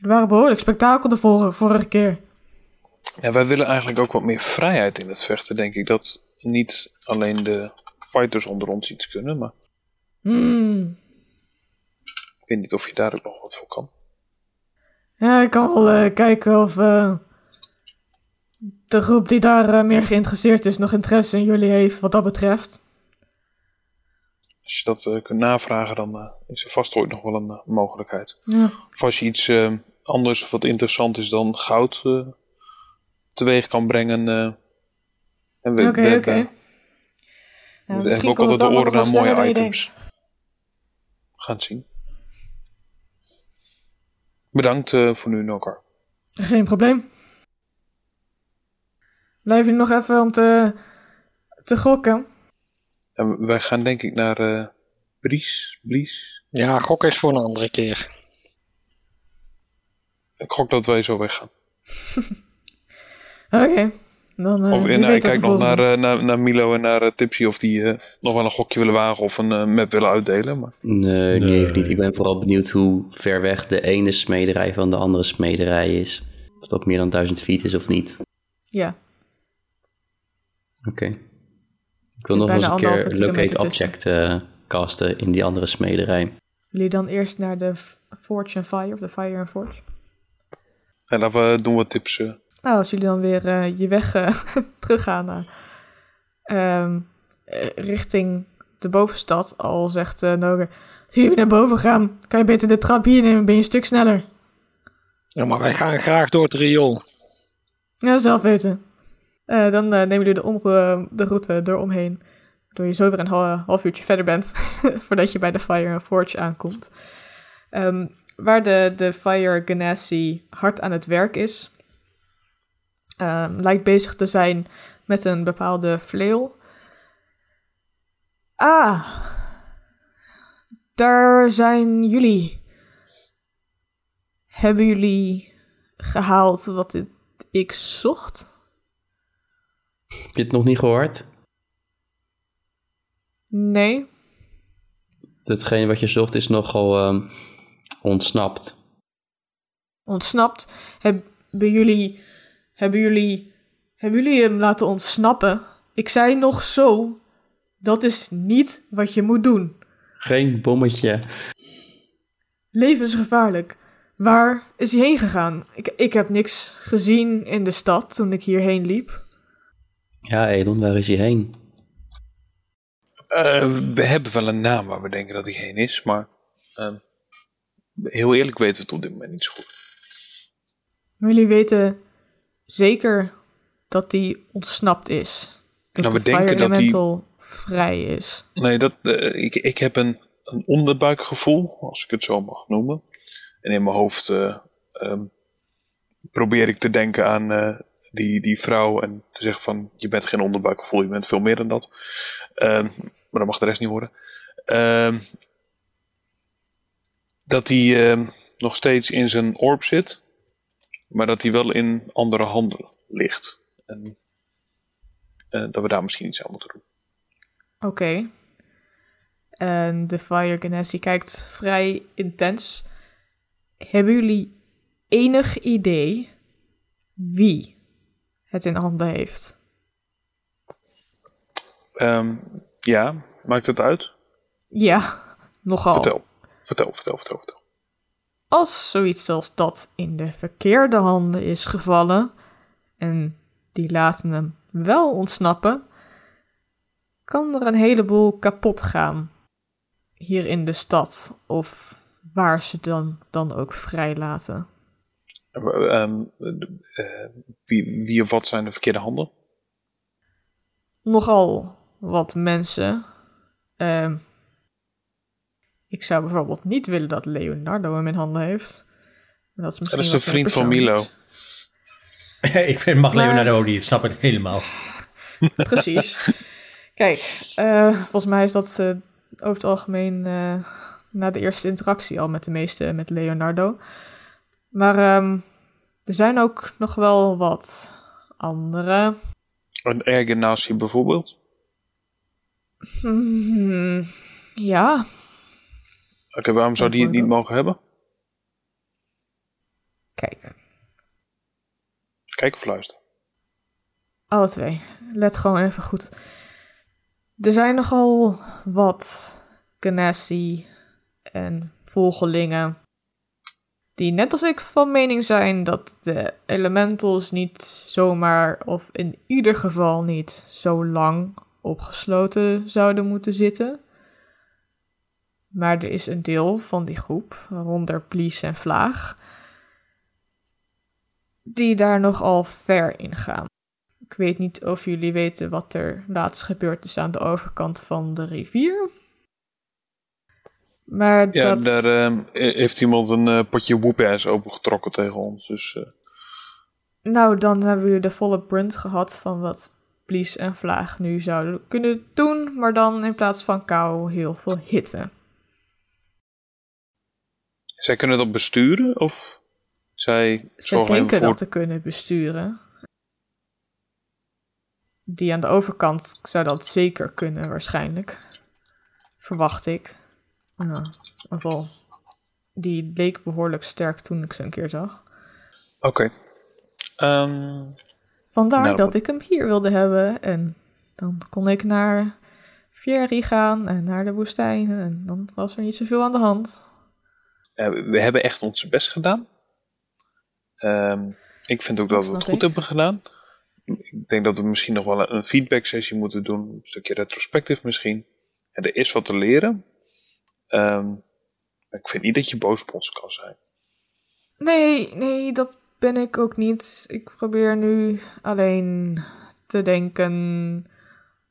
Er waren behoorlijk spektakel de vorige, vorige keer. ja. Wij willen eigenlijk ook wat meer vrijheid in het vechten, denk ik. Dat niet alleen de fighters onder ons iets kunnen, maar Hmm. ik weet niet of je daar ook nog wat voor kan. Ja, ik kan wel eh, kijken of eh, de groep die daar eh, meer geïnteresseerd is nog interesse in jullie heeft wat dat betreft. Als je dat kunt navragen, dan is er vast ooit nog wel een mogelijkheid. Ja. Of als je iets anders wat interessant is dan goud teweeg kan brengen. en we, oké. Ja, misschien hebben ook komt altijd het de oren naar mooie items. We gaan het zien. Bedankt eh, voor nu, Nokar. denkt. Geen probleem. Blijf je nog even om te, te gokken? En wij gaan denk ik naar eh Bries. Bries. Ja, gok is voor een andere keer. Ik gok dat wij zo weggaan. Oké. Dan, eh, of en, ik kijk nog naar, eh, naar, naar Milo en naar eh, Tipsy of die nog wel een gokje willen wagen of een map willen uitdelen. Maar Nee, Nee. nee, niet. Ik ben vooral benieuwd hoe ver weg de ene smederij van de andere smederij is. Of dat meer dan duizend feet is of niet. Ja. Oké. Ik wil nog eens een keer locate object eh, casten in die andere smederij. Jullie dan eerst naar de Forge and Fire, of de Fire and Forge. en we doen wat tips. Nou, als jullie dan weer eh, je weg eh, teruggaan naar, ehm, eh, richting de bovenstad, al zegt uh, Noger, als jullie naar boven gaan, kan je beter de trap hier nemen, ben je een stuk sneller. Ja, maar wij gaan graag door het riool. Ja, zelf weten. Dan nemen jullie de, om, de route eromheen, waardoor je zo weer een hal- half uurtje verder bent, voordat je bij de Fire Forge aankomt. Ehm, waar de, de Fire Ganassi hard aan het werk is, ehm, lijkt bezig te zijn met een bepaalde vleeuw. Ah, daar zijn jullie. Hebben jullie gehaald wat ik zocht? Heb je het nog niet gehoord? Nee. Hetgeen wat je zocht is nogal ehm, ontsnapt. Ontsnapt. Hebben jullie Hebben jullie, hebben jullie hem laten ontsnappen? Ik zei nog zo. Dat is niet wat je moet doen. Geen bommetje. Levensgevaarlijk. Waar is hij heen gegaan? Ik, ik heb niks gezien in de stad toen ik hierheen liep. Ja, Elon, waar is hij heen? Eh, we hebben wel een naam waar we denken dat hij heen is, maar ehm, heel eerlijk weten we het op dit moment niet zo goed. Maar jullie weten zeker dat hij ontsnapt is. Dat Nou, we de denken dat die- vrij is. Nee, dat, eh, ik, ik heb een, een onderbuikgevoel, als ik het zo mag noemen. En in mijn hoofd eh, ehm, probeer ik te denken aan eh, die, die vrouw en te zeggen van je bent geen onderbuikgevoel, je bent veel meer dan dat. Ehm, maar dat mag de rest niet horen. Ehm, dat hij nog steeds in zijn orb zit, maar dat hij wel in andere handen ligt. En eh, dat we daar misschien iets aan moeten doen. Oké. En de Fire Genasi kijkt vrij intens. Hebben jullie enig idee wie het in handen heeft? Ehm, ja, maakt het uit? Ja, nogal. Vertel. Vertel, vertel, vertel, vertel. Als zoiets als dat in de verkeerde handen is gevallen en die laten hem wel ontsnappen, kan er een heleboel kapot gaan hier in de stad of waar ze dan, dan ook vrijlaten. Ehm, eh, wie, wie of wat zijn de verkeerde handen? Nogal wat mensen. Ehm, ik zou bijvoorbeeld niet willen dat Leonardo hem in handen heeft. Maar Dat is, misschien dat is de vriend van. Milo. ik vind mag Maar- Leonardo, die snap ik helemaal. Precies. Kijk, eh, volgens mij is dat eh, over het algemeen eh, na de eerste interactie al met de meeste met Leonardo. Maar ehm, er zijn ook nog wel wat andere. Een ergenatie bijvoorbeeld. Hmm, ja, Oké, waarom zou die het niet mogen hebben? kijk. Kijk of luister. Alle twee. Let gewoon even goed. Er zijn nogal wat Ganassi en volgelingen die net als ik van mening zijn dat de elementals niet zomaar of in ieder geval niet zo lang opgesloten zouden moeten zitten. Maar er is een deel van die groep, waaronder Plies en Vlaag, die daar nogal ver in gaan. Ik weet niet of jullie weten wat er laatst gebeurd is aan de overkant van de rivier. Maar Ja, dat... daar ehm, heeft iemand een eh, potje whoop-ass opengetrokken tegen ons. Dus eh, Nou, dan hebben we de volle brunt gehad van wat Blies en Vlaag nu zouden kunnen doen. Maar dan in plaats van kou heel veel hitte. Zij kunnen dat besturen? Of zij alleen denken voor... dat te kunnen besturen. Die aan de overkant zou dat zeker kunnen, waarschijnlijk. Verwacht ik. Ieder geval, die leek behoorlijk sterk toen ik ze een keer zag. Oké. Ehm, Vandaar Nou, dat ik hem hier wilde hebben. En dan kon ik naar Fieri gaan en naar de woestijn. En dan was er niet zoveel aan de hand. Ja, we- hebben echt ons best gedaan. Ehm, ik vind ook dat, Dat we het goed ik. hebben gedaan. Ik denk dat we misschien nog wel een- feedback sessie moeten doen. Een stukje retrospectief misschien. En er is wat te leren. Ehm, ik vind niet dat je boos op ons kan zijn. Nee, nee, dat ben ik ook niet. Ik probeer nu alleen te denken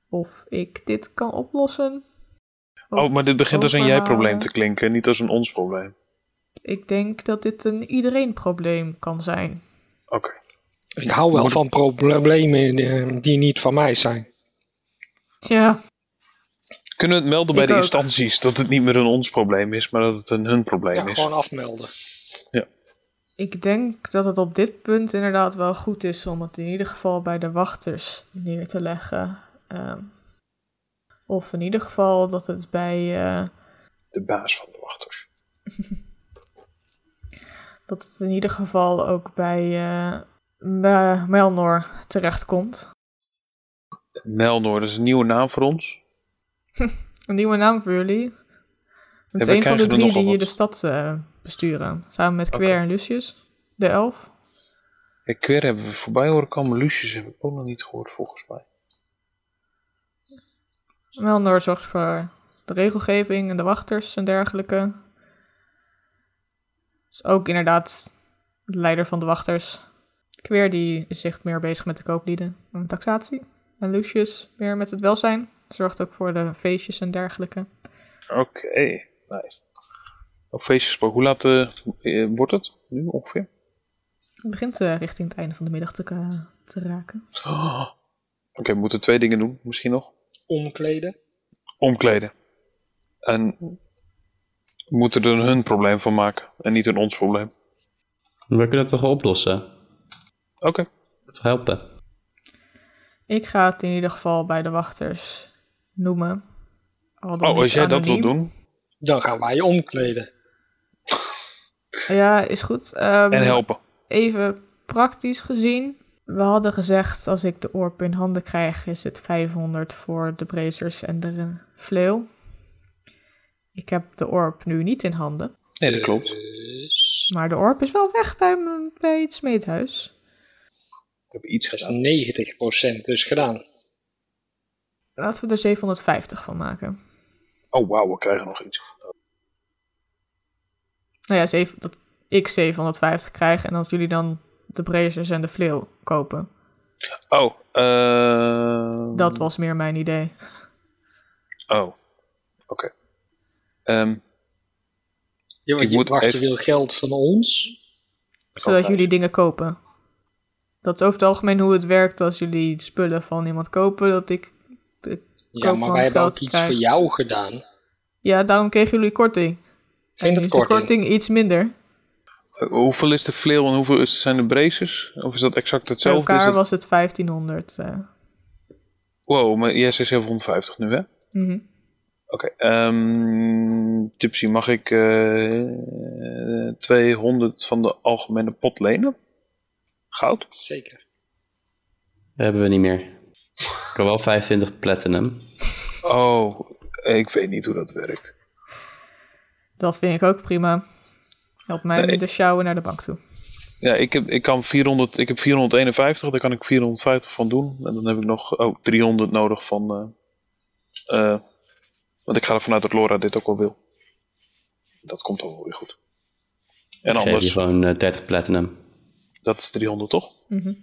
of ik dit kan oplossen. Of oh, maar dit begint als een jij-probleem te klinken, niet als een ons probleem. Ik denk dat dit een iedereen-probleem kan zijn. Oké. Ik hou wel van problemen eh, die niet van mij zijn. Ja, Kunnen we het melden bij Ik de ook. instanties dat het niet meer een ons probleem is, maar dat het een hun probleem Ja, is? gewoon afmelden. ik denk dat het op dit punt inderdaad wel goed is om het in ieder geval bij de wachters neer te leggen. Ehm, of in ieder geval dat het bij, eh, De baas van de wachters. dat het in ieder geval ook bij, bij Melnor terechtkomt. Melnor, dat is een nieuwe naam voor ons. Een nieuwe naam voor jullie. Het is een van de drie die hier wat. de stad eh, besturen. Samen met Quer en Lucius, de elf. Ja, Quer hebben we voorbij horen komen. Lucius heb ik ook nog niet gehoord, volgens mij. Melnor zorgt voor de regelgeving en de wachters en dergelijke. Is ook inderdaad de leider van de wachters. Quer die is zich meer bezig met de kooplieden en taxatie. En Lucius meer met het welzijn. Zorgt ook voor de feestjes en dergelijke. Oké, nice. Op feestjes hoe laat eh, eh, wordt het nu ongeveer? Het begint eh, richting het einde van de middag te, te raken. Oh. Oké, we moeten twee dingen doen, misschien nog. Omkleden. Omkleden. En moeten er hun probleem van maken en niet een ons probleem. We kunnen het toch wel oplossen? Oké. Het helpen. Ik ga het in ieder geval bij de wachters noemen. Al Oh, als jij dat wil anoniem. doen. Dan gaan wij je omkleden. Ja, is goed. Ehm, En helpen. Even praktisch gezien. We hadden gezegd, als ik de orp in handen krijg, is het 500 voor de bracers en de vleeuw. Ik heb de orp nu niet in handen. Nee, dat klopt. Dus Maar de orp is wel weg bij, bij het smeethuis. Ik heb iets is 90% dus gedaan. Laten we er 750 van maken. Oh, wauw, we krijgen nog iets. Nou ja, zeven, dat ik 750 krijg en dat jullie dan de bracers en de vleeuw kopen. Oh, eh. Dat was meer mijn idee. Oh, oké. Ehm, Je, Ik je moet even- wil geld van ons. Zodat jullie dingen kopen. Dat is over het algemeen hoe het werkt als jullie spullen van iemand kopen. Dat ik. de Ja, maar wij hebben geld ook iets krijg. voor jou gedaan. Ja, daarom kregen jullie korting. Ik vind het is korting. korting iets minder. hoeveel is de fleeuw en hoeveel is, zijn de braces? Of is dat exact Bij hetzelfde? Is elkaar dat- was het 1500. eh. Wow, maar jij zegt 750 nu, hè? Mhm. Oké, ehm Tipsy, mag ik eh 200 van de algemene pot lenen? Goud? Zeker. Dat hebben we niet meer. Ik heb wel 25 platinum. Oh, ik weet niet hoe dat werkt. Dat vind ik ook prima. Help mij Nee, de sjouwen naar de bank toe. Ja, ik heb, ik kan 400, ik heb 451, daar kan ik 450 van doen. En dan heb ik nog oh, 300 nodig van... eh, eh, want ik ga ervan uit dat Laura dit ook wel wil. Dat komt dan wel weer goed. En Ik geef je anders, gewoon eh, 30 platinum. dat is 300 toch? Mhm.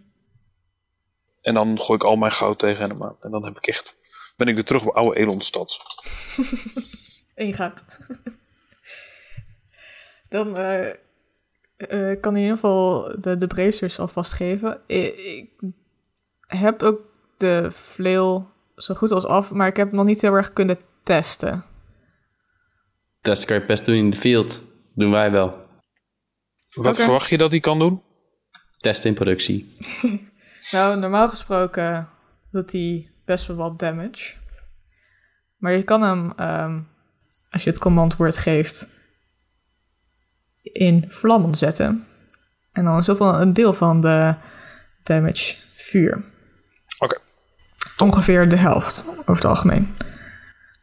En dan gooi ik al mijn goud tegen hem aan. En dan heb ik echt, ben ik weer terug bij oude Elonstad. En je gaat. Dan eh, eh, kan in ieder geval de, de bracers alvast geven. Ik, ik heb ook de vleeuw zo goed als af, maar ik heb nog niet heel erg kunnen testen. Test kan je best doen in de field. Doen wij wel. Wat verwacht je dat hij kan doen? Testen in productie. Nou, normaal gesproken doet hij best wel wat damage. Maar je kan hem, ehm, als je het command word geeft, in vlammen zetten. En dan is zoveel een deel van de damage vuur. Oké. Ongeveer de helft, over het algemeen.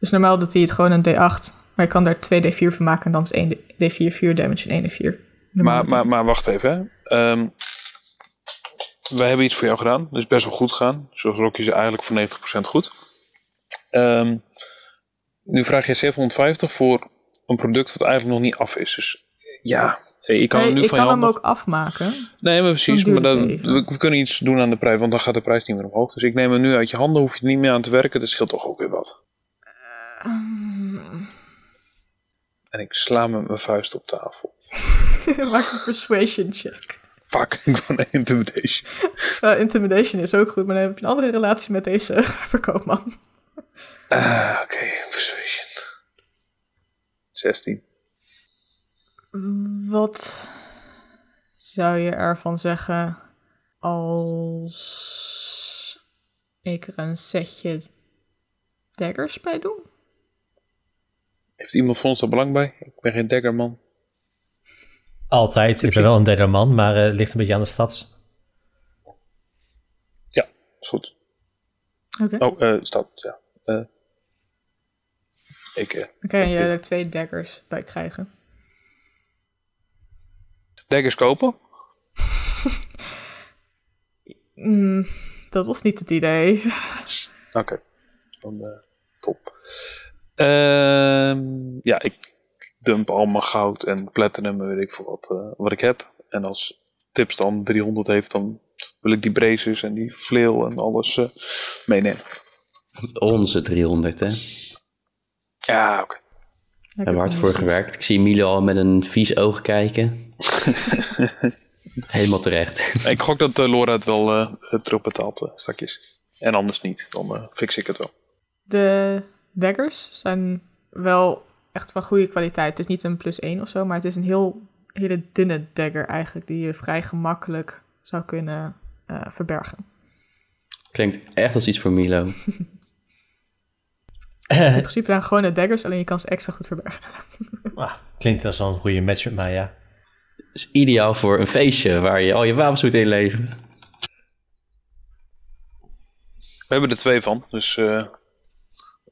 Dus normaal doet hij het gewoon een D8. Maar je kan daar 2D4 van maken en dan is 1 D4 vuur damage en 1 D4. normaal Maar, maar, maar wacht even. Hè. Ehm, wij hebben iets voor jou gedaan. Dat is best wel goed gegaan. Zoals Rocky ze eigenlijk voor 90% goed. Ehm, nu vraag je 750 voor een product wat eigenlijk nog niet af is. Dus ja, ik kan Nee, hem nu ik van kan je hem ook afmaken. Nee, maar precies. Dan Maar dan, we, we kunnen iets doen aan de prijs, want dan gaat de prijs niet meer omhoog. Dus ik neem hem nu uit je handen, hoef je er niet meer aan te werken. Dat scheelt toch ook weer wat. En ik sla met mijn vuist op tafel. Maak een persuasion check. Fuck, ik een intimidation. Uh, intimidation is ook goed, maar dan heb je een andere relatie met deze verkoopman. Ah, Oké, persuasion. 16. Wat zou je ervan zeggen als ik er een setje daggers bij doe? Heeft iemand van ons daar belang bij? Ik ben geen daggerman. Altijd. Ik ben wel een derde man, maar eh, het ligt een beetje aan de stads. is goed. Oké. Oh, eh staat, ja. Eh, ik, Dan kan je er twee daggers bij krijgen. daggers kopen. Mm, dat was niet het idee. Oké, dan eh, top. Ehm, ja, ik dump al mijn goud en platinum en weet ik veel wat, eh, wat ik heb. En als tips dan 300 heeft, dan wil ik die braces en die flail en alles eh, meenemen. Onze 300, hè. Ja, oké. Daar hebben we hard voor gewerkt. Ik zie Milo al met een vies oog kijken. Helemaal terecht. Ik gok dat eh, Laura het wel eh terug betaalt eh, straks. En anders niet, dan eh, fix ik het wel. De daggers zijn wel echt van goede kwaliteit. Het is niet een plus 1 of zo, maar het is een heel, hele dunne dagger eigenlijk, die je vrij gemakkelijk zou kunnen eh, verbergen. Klinkt echt als iets voor Milo. In principe zijn gewone daggers, alleen je kan ze extra goed verbergen. Ah, klinkt als wel een goede match met mij, ja. is ideaal voor een feestje waar je al je wapens moet inleveren. We hebben er twee van, dus eh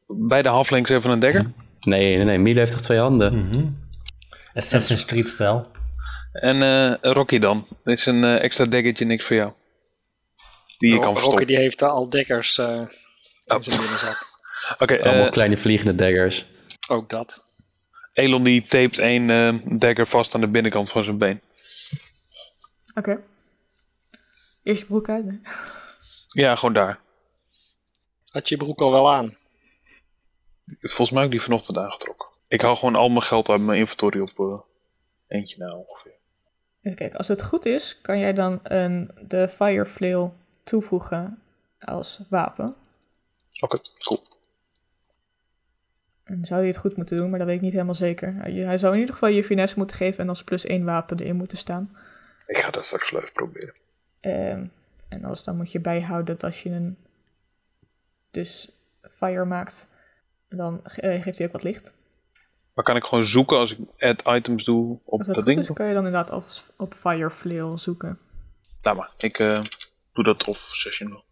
beide halflings even een dagger. Nee, nee, nee. Milo heeft toch twee handen? Mhm. Assassin's Creed stijl. En eh, Rocky dan. Dit is een eh, extra daggertje niks voor jou. Die je kan Rocky verstoppen. die heeft al dekkers eh in Oh. zijn binnenzak. Oké, Allemaal eh, kleine vliegende daggers. Ook dat. Elon die tapet één eh, dagger vast aan de binnenkant van zijn been. Oké. Eerst je broek uit. hè? Ja, gewoon daar. Had je broek al wel aan? Volgens mij heb ik die vanochtend aangetrokken. Ik hou gewoon al mijn geld uit mijn inventory op eh, eentje na ongeveer. Even kijken, als het goed is, kan jij dan een, de Fire Flail toevoegen als wapen. Oké, cool. En zou hij het goed moeten doen, maar dat weet ik niet helemaal zeker. Hij hij zou in ieder geval je finesse moeten geven en als plus één wapen erin moeten staan. Ik ga dat straks wel even proberen. Ehm, en als dan moet je bijhouden dat als je een dus fire maakt, dan eh, geeft hij ook wat licht. Maar kan ik gewoon zoeken als ik add items doe op dat, ding? is, kan je dan inderdaad als, op fire flail zoeken. Laat maar. Ik eh, doe dat off session wel.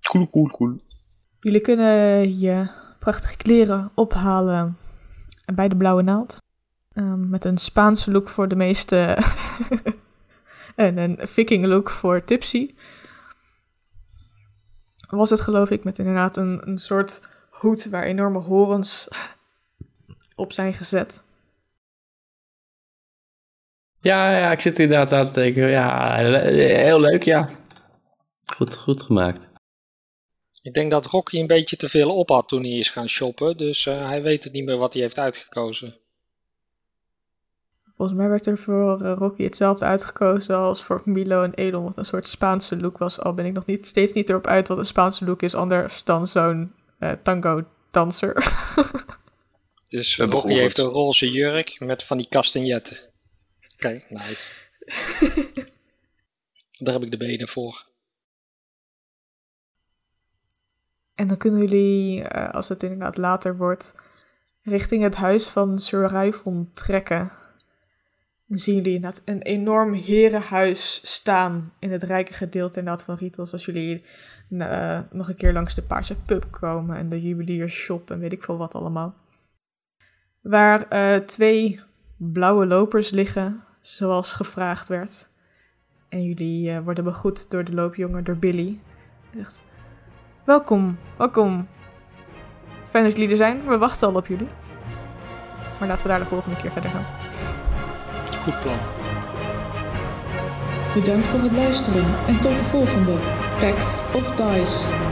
Cool, cool, cool. Jullie kunnen je prachtige kleren ophalen bij de blauwe naald. Ehm, met een Spaanse look voor de meeste. en een viking look voor Tipsy. Was het geloof ik met inderdaad een, een soort hoed waar enorme horens op zijn gezet. Ja, ja, ik zit inderdaad aan te denken. Ja, heel leuk, ja. Goed, goed gemaakt. Ik denk dat Rocky een beetje te veel op had toen hij is gaan shoppen. Dus eh, hij weet het niet meer wat hij heeft uitgekozen. Volgens mij werd er voor eh, Rocky hetzelfde uitgekozen als voor Milo en Edel, wat een soort Spaanse look was. Al ben ik nog niet, steeds niet erop uit wat een Spaanse look is, anders dan zo'n eh, tango-danser. Dus hebben Rocky geoefend. heeft een roze jurk met van die castagnetten. Oké, nice. Daar heb ik de benen voor. en dan kunnen jullie, eh, als het inderdaad later wordt, richting het huis van Sir trekken. Dan zien jullie inderdaad een enorm herenhuis staan in het rijke gedeelte inderdaad van Rietels. Als jullie eh, nog een keer langs de Paarse Pub komen en de juweliershop en weet ik veel wat allemaal. Waar eh, twee blauwe lopers liggen, zoals gevraagd werd. En jullie eh, worden begroet door de loopjongen, door Billy. Zegt, welkom, welkom. Fijn dat jullie er zijn, we wachten al op jullie. Maar laten we daar de volgende keer verder gaan. Bedankt voor het luisteren en tot de volgende Pack of Dice.